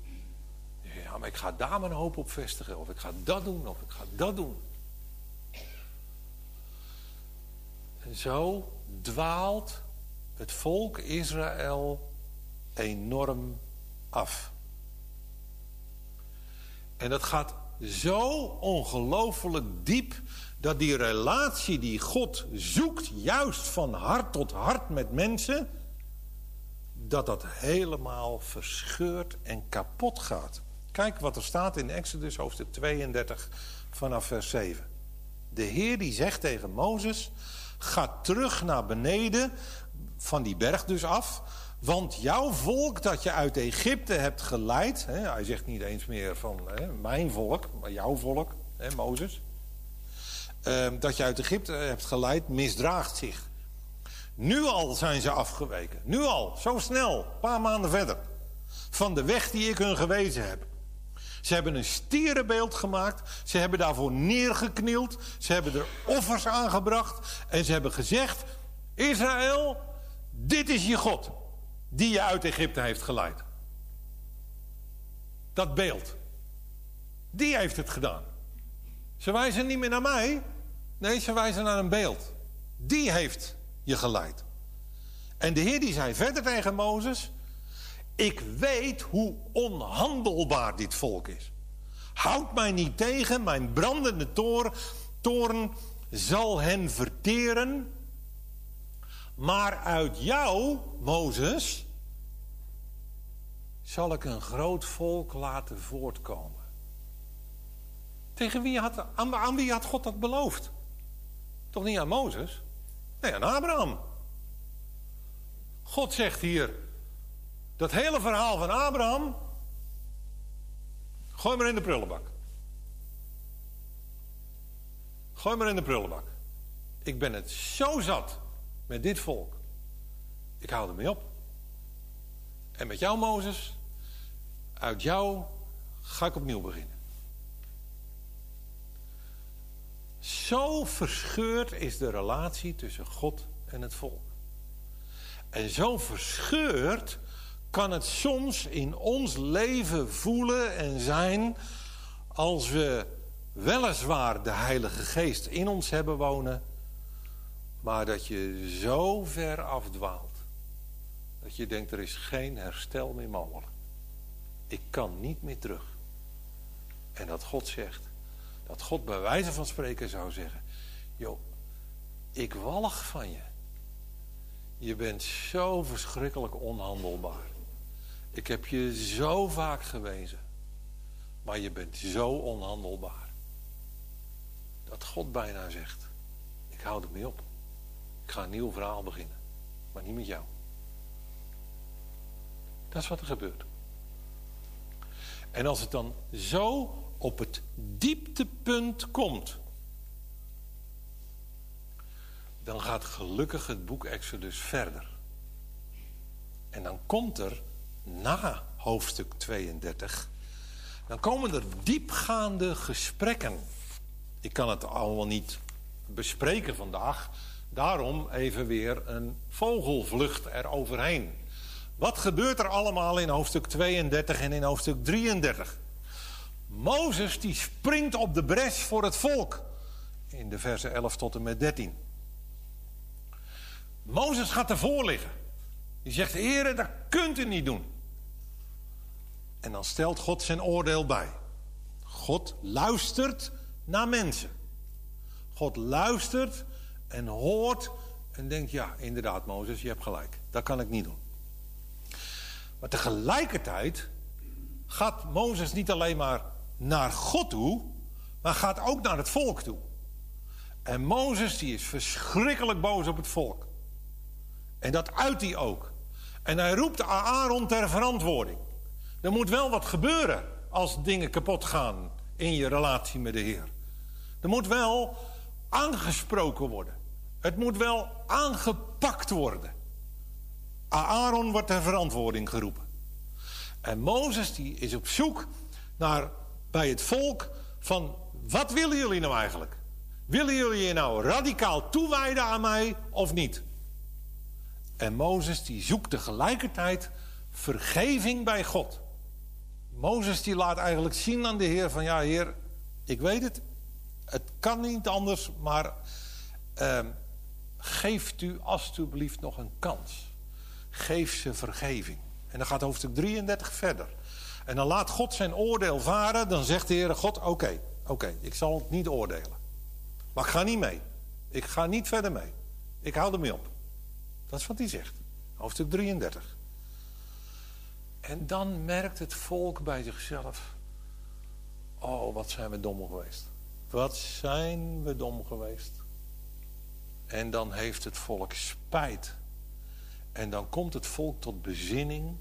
Ja, maar ik ga daar mijn hoop op vestigen. Of ik ga dat doen, of ik ga dat doen. En zo dwaalt het volk Israël enorm af. En dat gaat zo ongelooflijk diep dat die relatie die God zoekt, juist van hart tot hart met mensen, dat dat helemaal verscheurd en kapot gaat. Kijk wat er staat in Exodus hoofdstuk 32 vanaf vers 7. De Heer die zegt tegen Mozes, ga terug naar beneden, van die berg dus af, want jouw volk dat je uit Egypte hebt geleid, hè, hij zegt niet eens meer van hè, mijn volk, maar jouw volk, hè, Mozes, eh, dat je uit Egypte hebt geleid, misdraagt zich. Nu al zijn ze afgeweken, nu al, zo snel, een paar maanden verder, van de weg die ik hun gewezen heb. Ze hebben een stierenbeeld gemaakt. Ze hebben daarvoor neergeknield. Ze hebben er offers aangebracht. En ze hebben gezegd: Israël, dit is je God. Die je uit Egypte heeft geleid. Dat beeld. Die heeft het gedaan. Ze wijzen niet meer naar mij. Nee, ze wijzen naar een beeld. Die heeft je geleid. En de Heer die zei verder tegen Mozes... Ik weet hoe onhandelbaar dit volk is. Houd mij niet tegen, mijn brandende toren, toren zal hen verteren. Maar uit jou, Mozes, zal ik een groot volk laten voortkomen. Tegen wie had, aan, aan wie had God dat beloofd? Toch niet aan Mozes? Nee, aan Abraham. God zegt hier, dat hele verhaal van Abraham, gooi maar in de prullenbak. Gooi maar in de prullenbak. Ik ben het zo zat met dit volk. Ik hou ermee op. En met jou, Mozes, uit jou ga ik opnieuw beginnen. Zo verscheurd is de relatie tussen God en het volk. En zo verscheurd kan het soms in ons leven voelen en zijn als we weliswaar de Heilige Geest in ons hebben wonen, maar dat je zo ver afdwaalt dat je denkt er is geen herstel meer mogelijk. Ik kan niet meer terug. En dat God zegt, dat God bij wijze van spreken zou zeggen, joh, ik walg van je. Je bent zo verschrikkelijk onhandelbaar. Ik heb je zo vaak gewezen. Maar je bent zo onhandelbaar. Dat God bijna zegt: Ik hou er mee op. Ik ga een nieuw verhaal beginnen. Maar niet met jou. Dat is wat er gebeurt. En als het dan zo op het dieptepunt komt. Dan gaat gelukkig het boek Exodus verder. En dan komt er na hoofdstuk 32, dan komen er diepgaande gesprekken. Ik kan het allemaal niet bespreken vandaag, daarom even weer een vogelvlucht eroverheen. Wat gebeurt er allemaal in hoofdstuk 32 en in hoofdstuk 33? Mozes die springt op de bres voor het volk. In de versen 11 tot en met 13. Mozes gaat ervoor liggen. Die zegt, heren, dat kunt u niet doen. En dan stelt God zijn oordeel bij. God luistert naar mensen. God luistert en hoort en denkt, ja, inderdaad, Mozes, je hebt gelijk. Dat kan ik niet doen. Maar tegelijkertijd gaat Mozes niet alleen maar naar God toe, maar gaat ook naar het volk toe. En Mozes die is verschrikkelijk boos op het volk. En dat uit hij ook. En hij roept Aaron ter verantwoording. Er moet wel wat gebeuren als dingen kapot gaan in je relatie met de Heer. Er moet wel aangesproken worden. Het moet wel aangepakt worden. Aaron wordt ter verantwoording geroepen. En Mozes die is op zoek naar bij het volk van wat willen jullie nou eigenlijk? Willen jullie je nou radicaal toewijden aan mij of niet? En Mozes die zoekt tegelijkertijd vergeving bij God. Mozes die laat eigenlijk zien aan de Heer van ja Heer, ik weet het, het kan niet anders, maar uh, geeft u alstublieft nog een kans. Geef ze vergeving. En dan gaat hoofdstuk 33 verder. En dan laat God zijn oordeel varen. Dan zegt de Heere God, oké, oké, ik zal het niet oordelen. Maar ik ga niet mee. Ik ga niet verder mee. Ik hou er mee op. Dat is wat hij zegt. Hoofdstuk 33. En dan merkt het volk bij zichzelf: Oh, wat zijn we dom geweest. Wat zijn we dom geweest. En dan heeft het volk spijt. En dan komt het volk tot bezinning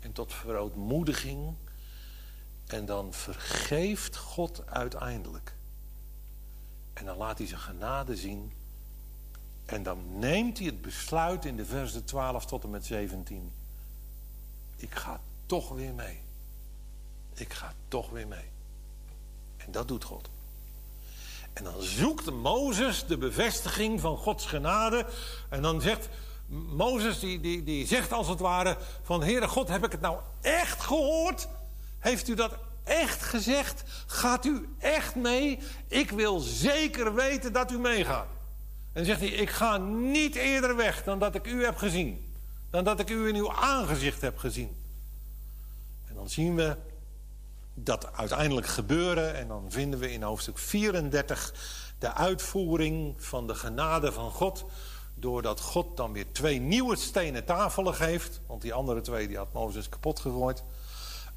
en tot verootmoediging. En dan vergeeft God uiteindelijk. En dan laat hij zijn genade zien. En dan neemt hij het besluit in de versen 12 tot en met 17 ik ga toch weer mee. Ik ga toch weer mee. En dat doet God. En dan zoekt Mozes de bevestiging van Gods genade. En dan zegt Mozes, die, die, die zegt als het ware: van Heere God, heb ik het nou echt gehoord? Heeft u dat echt gezegd? Gaat u echt mee? Ik wil zeker weten dat u meegaat. En zegt hij: Ik ga niet eerder weg dan dat ik u heb gezien. Dan dat ik u in uw aangezicht heb gezien. En dan zien we dat uiteindelijk gebeuren. En dan vinden we in hoofdstuk 34 de uitvoering van de genade van God. Doordat God dan weer twee nieuwe stenen tafelen geeft. Want die andere twee die had Mozes kapot gegooid.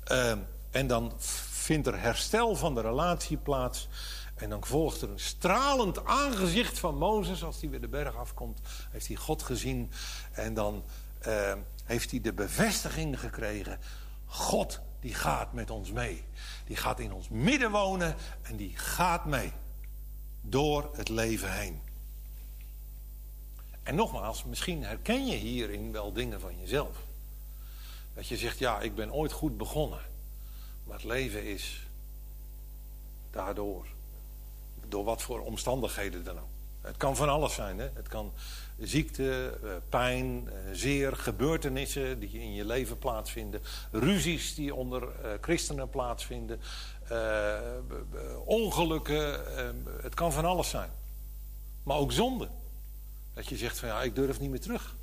Ehm, en dan vindt er herstel van de relatie plaats. En dan volgt er een stralend aangezicht van Mozes. Als hij weer de berg afkomt, heeft hij God gezien. En dan ehm, heeft hij de bevestiging gekregen. God die gaat met ons mee. Die gaat in ons midden wonen en die gaat mee. Door het leven heen. En nogmaals, misschien herken je hierin wel dingen van jezelf. Dat je zegt, ja, ik ben ooit goed begonnen. Het leven is daardoor. Door wat voor omstandigheden dan ook. Het kan van alles zijn. Hè? Het kan ziekte, eh, pijn, eh, zeer, gebeurtenissen die in je leven plaatsvinden. Ruzies die onder eh, christenen plaatsvinden. ongelukken. het kan van alles zijn. Maar ook zonde. Dat je zegt van ja, ik durf niet meer terug.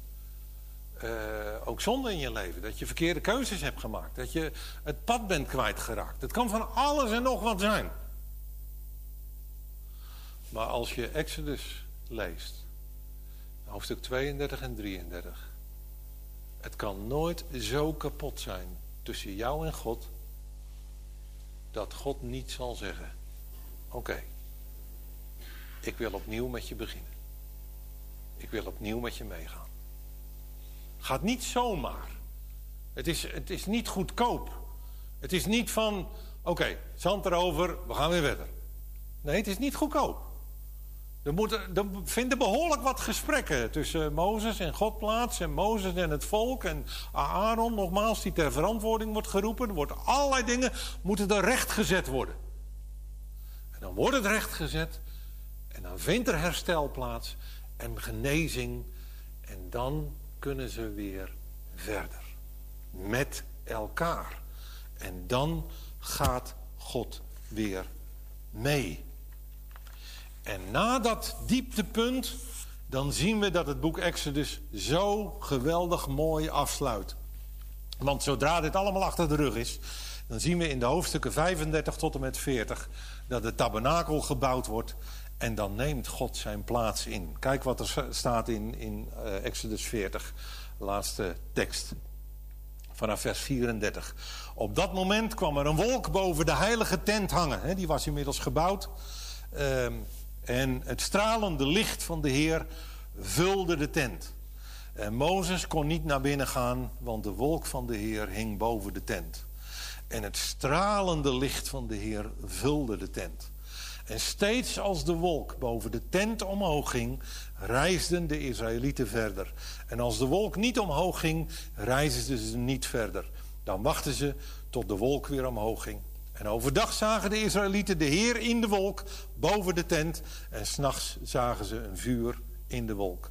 Eh, ook zonde in je leven. Dat je verkeerde keuzes hebt gemaakt. Dat je het pad bent kwijtgeraakt. Het kan van alles en nog wat zijn. Maar als je Exodus leest, hoofdstuk 32 en 33. Het kan nooit zo kapot zijn tussen jou en God, dat God niet zal zeggen: Oké, ik wil opnieuw met je beginnen. Ik wil opnieuw met je meegaan. Gaat niet zomaar. Het is, het is niet goedkoop. Het is niet van: Oké, zand erover, we gaan weer verder. Nee, het is niet goedkoop. Er, moeten, er vinden behoorlijk wat gesprekken tussen Mozes en God plaats. En Mozes en het volk. En Aaron, nogmaals, die ter verantwoording wordt geroepen. Er worden allerlei dingen, moeten er rechtgezet worden. En dan wordt het rechtgezet. En dan vindt er herstel plaats. En genezing. En dan kunnen ze weer verder. Met elkaar. En dan gaat God weer mee. En na dat dieptepunt, dan zien we dat het boek Exodus zo geweldig mooi afsluit. Want zodra dit allemaal achter de rug is, dan zien we in de hoofdstukken 35 tot en met 40 dat de tabernakel gebouwd wordt. En dan neemt God zijn plaats in. Kijk wat er staat in, in eh, Exodus 40, laatste tekst. Vanaf vers 34. Op dat moment kwam er een wolk boven de heilige tent hangen. Die was inmiddels gebouwd. Ehm, en het stralende licht van de Heer vulde de tent. En Mozes kon niet naar binnen gaan, want de wolk van de Heer hing boven de tent. En het stralende licht van de Heer vulde de tent. En steeds als de wolk boven de tent omhoog ging, reisden de Israëlieten verder. En als de wolk niet omhoog ging, reisden ze niet verder. Dan wachten ze tot de wolk weer omhoog ging. En overdag zagen de Israëlieten de Heer in de wolk boven de tent. En s'nachts zagen ze een vuur in de wolk.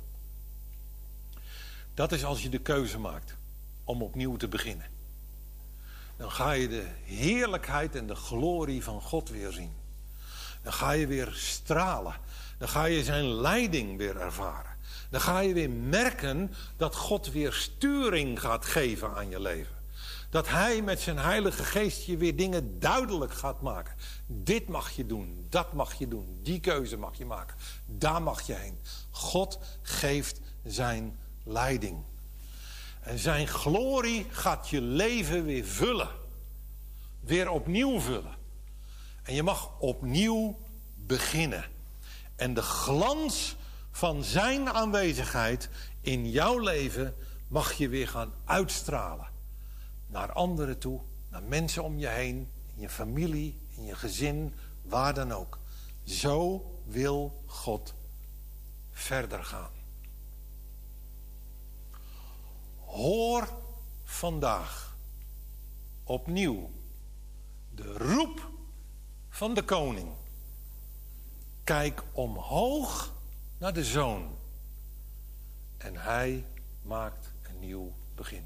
Dat is als je de keuze maakt om opnieuw te beginnen. Dan ga je de heerlijkheid en de glorie van God weer zien. Dan ga je weer stralen. Dan ga je zijn leiding weer ervaren. Dan ga je weer merken dat God weer sturing gaat geven aan je leven. Dat hij met zijn heilige geest je weer dingen duidelijk gaat maken. Dit mag je doen, dat mag je doen, die keuze mag je maken. Daar mag je heen. God geeft zijn leiding. En zijn glorie gaat je leven weer vullen. Weer opnieuw vullen. En je mag opnieuw beginnen. En de glans van zijn aanwezigheid in jouw leven mag je weer gaan uitstralen. Naar anderen toe, naar mensen om je heen, in je familie, in je gezin, waar dan ook. Zo wil God verder gaan. Hoor vandaag opnieuw de roep van de koning. Kijk omhoog naar de zoon. En hij maakt een nieuw begin.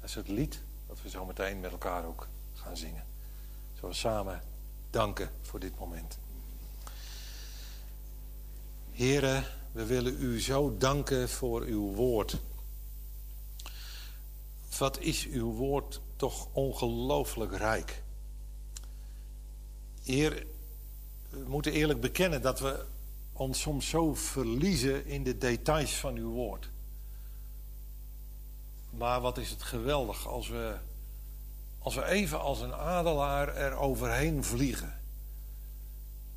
Dat is het lied dat we zo meteen met elkaar ook gaan zingen. Zullen we samen danken voor dit moment. Heren, we willen u zo danken voor uw woord. Wat is uw woord toch ongelooflijk rijk. Heer, we moeten eerlijk bekennen dat we ons soms zo verliezen in de details van uw woord. Maar wat is het geweldig als we, als we even als een adelaar er overheen vliegen.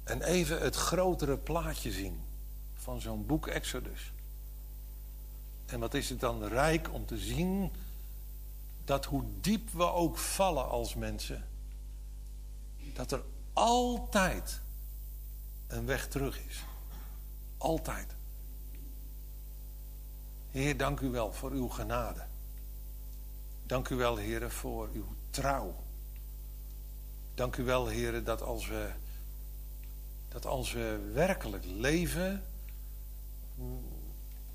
En even het grotere plaatje zien van zo'n boek Exodus. En wat is het dan rijk om te zien dat hoe diep we ook vallen als mensen, dat er altijd een weg terug is. Altijd. Heer, dank u wel voor uw genade. Dank u wel, Heer, voor uw trouw. Dank u wel, Heer, dat als we, dat als we werkelijk leven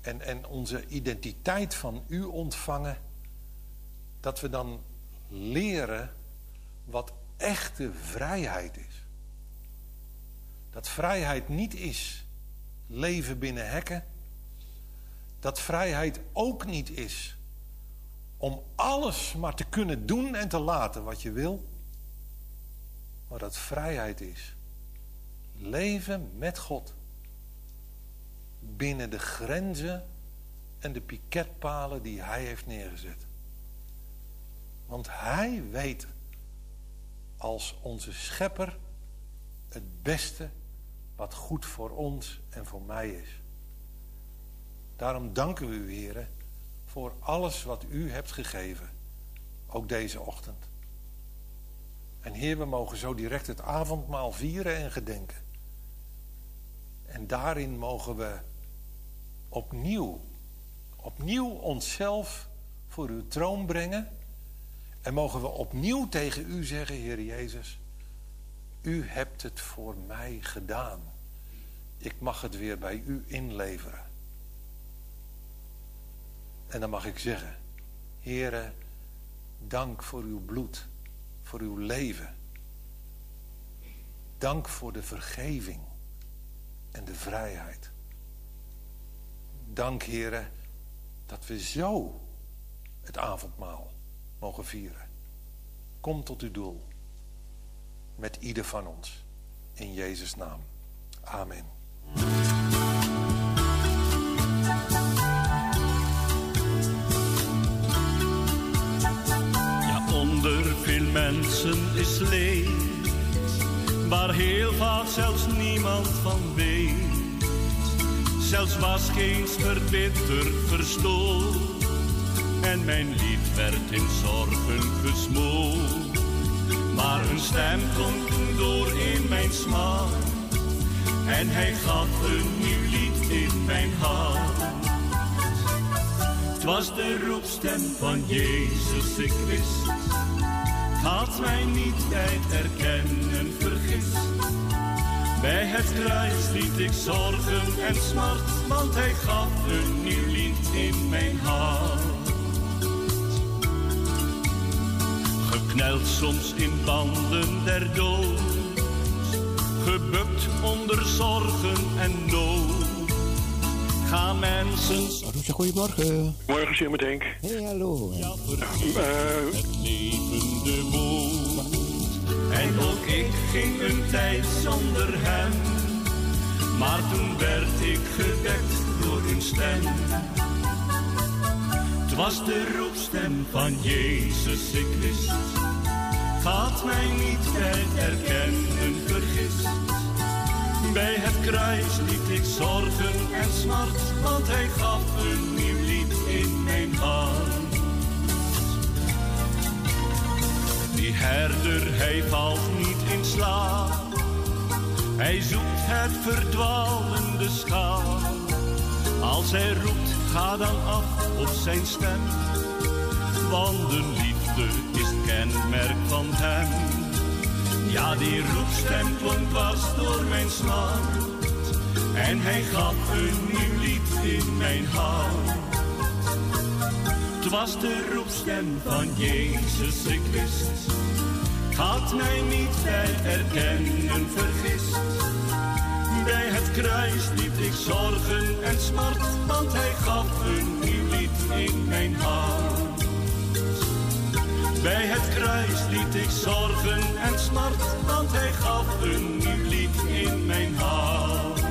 en, en onze identiteit van u ontvangen, dat we dan leren wat echte vrijheid is. Dat vrijheid niet is leven binnen hekken. Dat vrijheid ook niet is om alles maar te kunnen doen en te laten wat je wil. Maar dat vrijheid is leven met God. Binnen de grenzen en de piketpalen die Hij heeft neergezet. Want Hij weet als onze schepper het beste wat goed voor ons en voor mij is. Daarom danken we u, heren, voor alles wat u hebt gegeven, ook deze ochtend. En Heer, we mogen zo direct het avondmaal vieren en gedenken. En daarin mogen we opnieuw, opnieuw onszelf voor uw troon brengen. En mogen we opnieuw tegen u zeggen, Heer Jezus, u hebt het voor mij gedaan. Ik mag het weer bij u inleveren. En dan mag ik zeggen, Heere, dank voor uw bloed, voor uw leven. Dank voor de vergeving en de vrijheid. Dank, Heere, dat we zo het avondmaal mogen vieren. Kom tot uw doel met ieder van ons. In Jezus' naam. Amen. Ja, onder veel mensen is leed, waar heel vaak zelfs niemand van weet. Zelfs was geen verbitterd verstoord, en mijn lied werd in zorgen gesmoord. Maar een stem klonk toen door in mijn smaak, en hij gaf een nieuw lied in mijn hart. Het was de roepstem van Jezus, ik wist. Had mij niet bij het erkennen vergist. Bij het kruis liet ik zorgen en smart, want hij gaf een nieuw lied in mijn hart. Gekneld soms in banden der dood, gebukt onder zorgen en nood. Gaan mensen Goedemorgen. Morgen, Jim Denk. Hey, hallo. het levende woord. En ook ik ging een tijd zonder hem. Maar toen werd ik gewekt door een stem. Was de roepstem van Jezus, ik wist. Gaat mij niet het erkennen vergist. Bij het kruis liet ik zorgen en smart, want hij gaf een nieuw lied in mijn hart. Die herder, hij valt niet in slaap. Hij zoekt het verdwalende schaap. Als hij roept, ga dan af op zijn stem. Want de liefde is het kenmerk van hem. Ja, die roepstem klonk was door mijn smart. En hij gaf een nieuw lied in mijn hart. Het was de roepstem van Jezus, ik wist. Had mij niet bij erkennen vergist bij het kruis liep ik zorgen en smart, want hij gaf een nieuw lied in mijn hart. Bij het kruis liet ik zorgen en smart, want hij gaf een nieuw lied in mijn hart.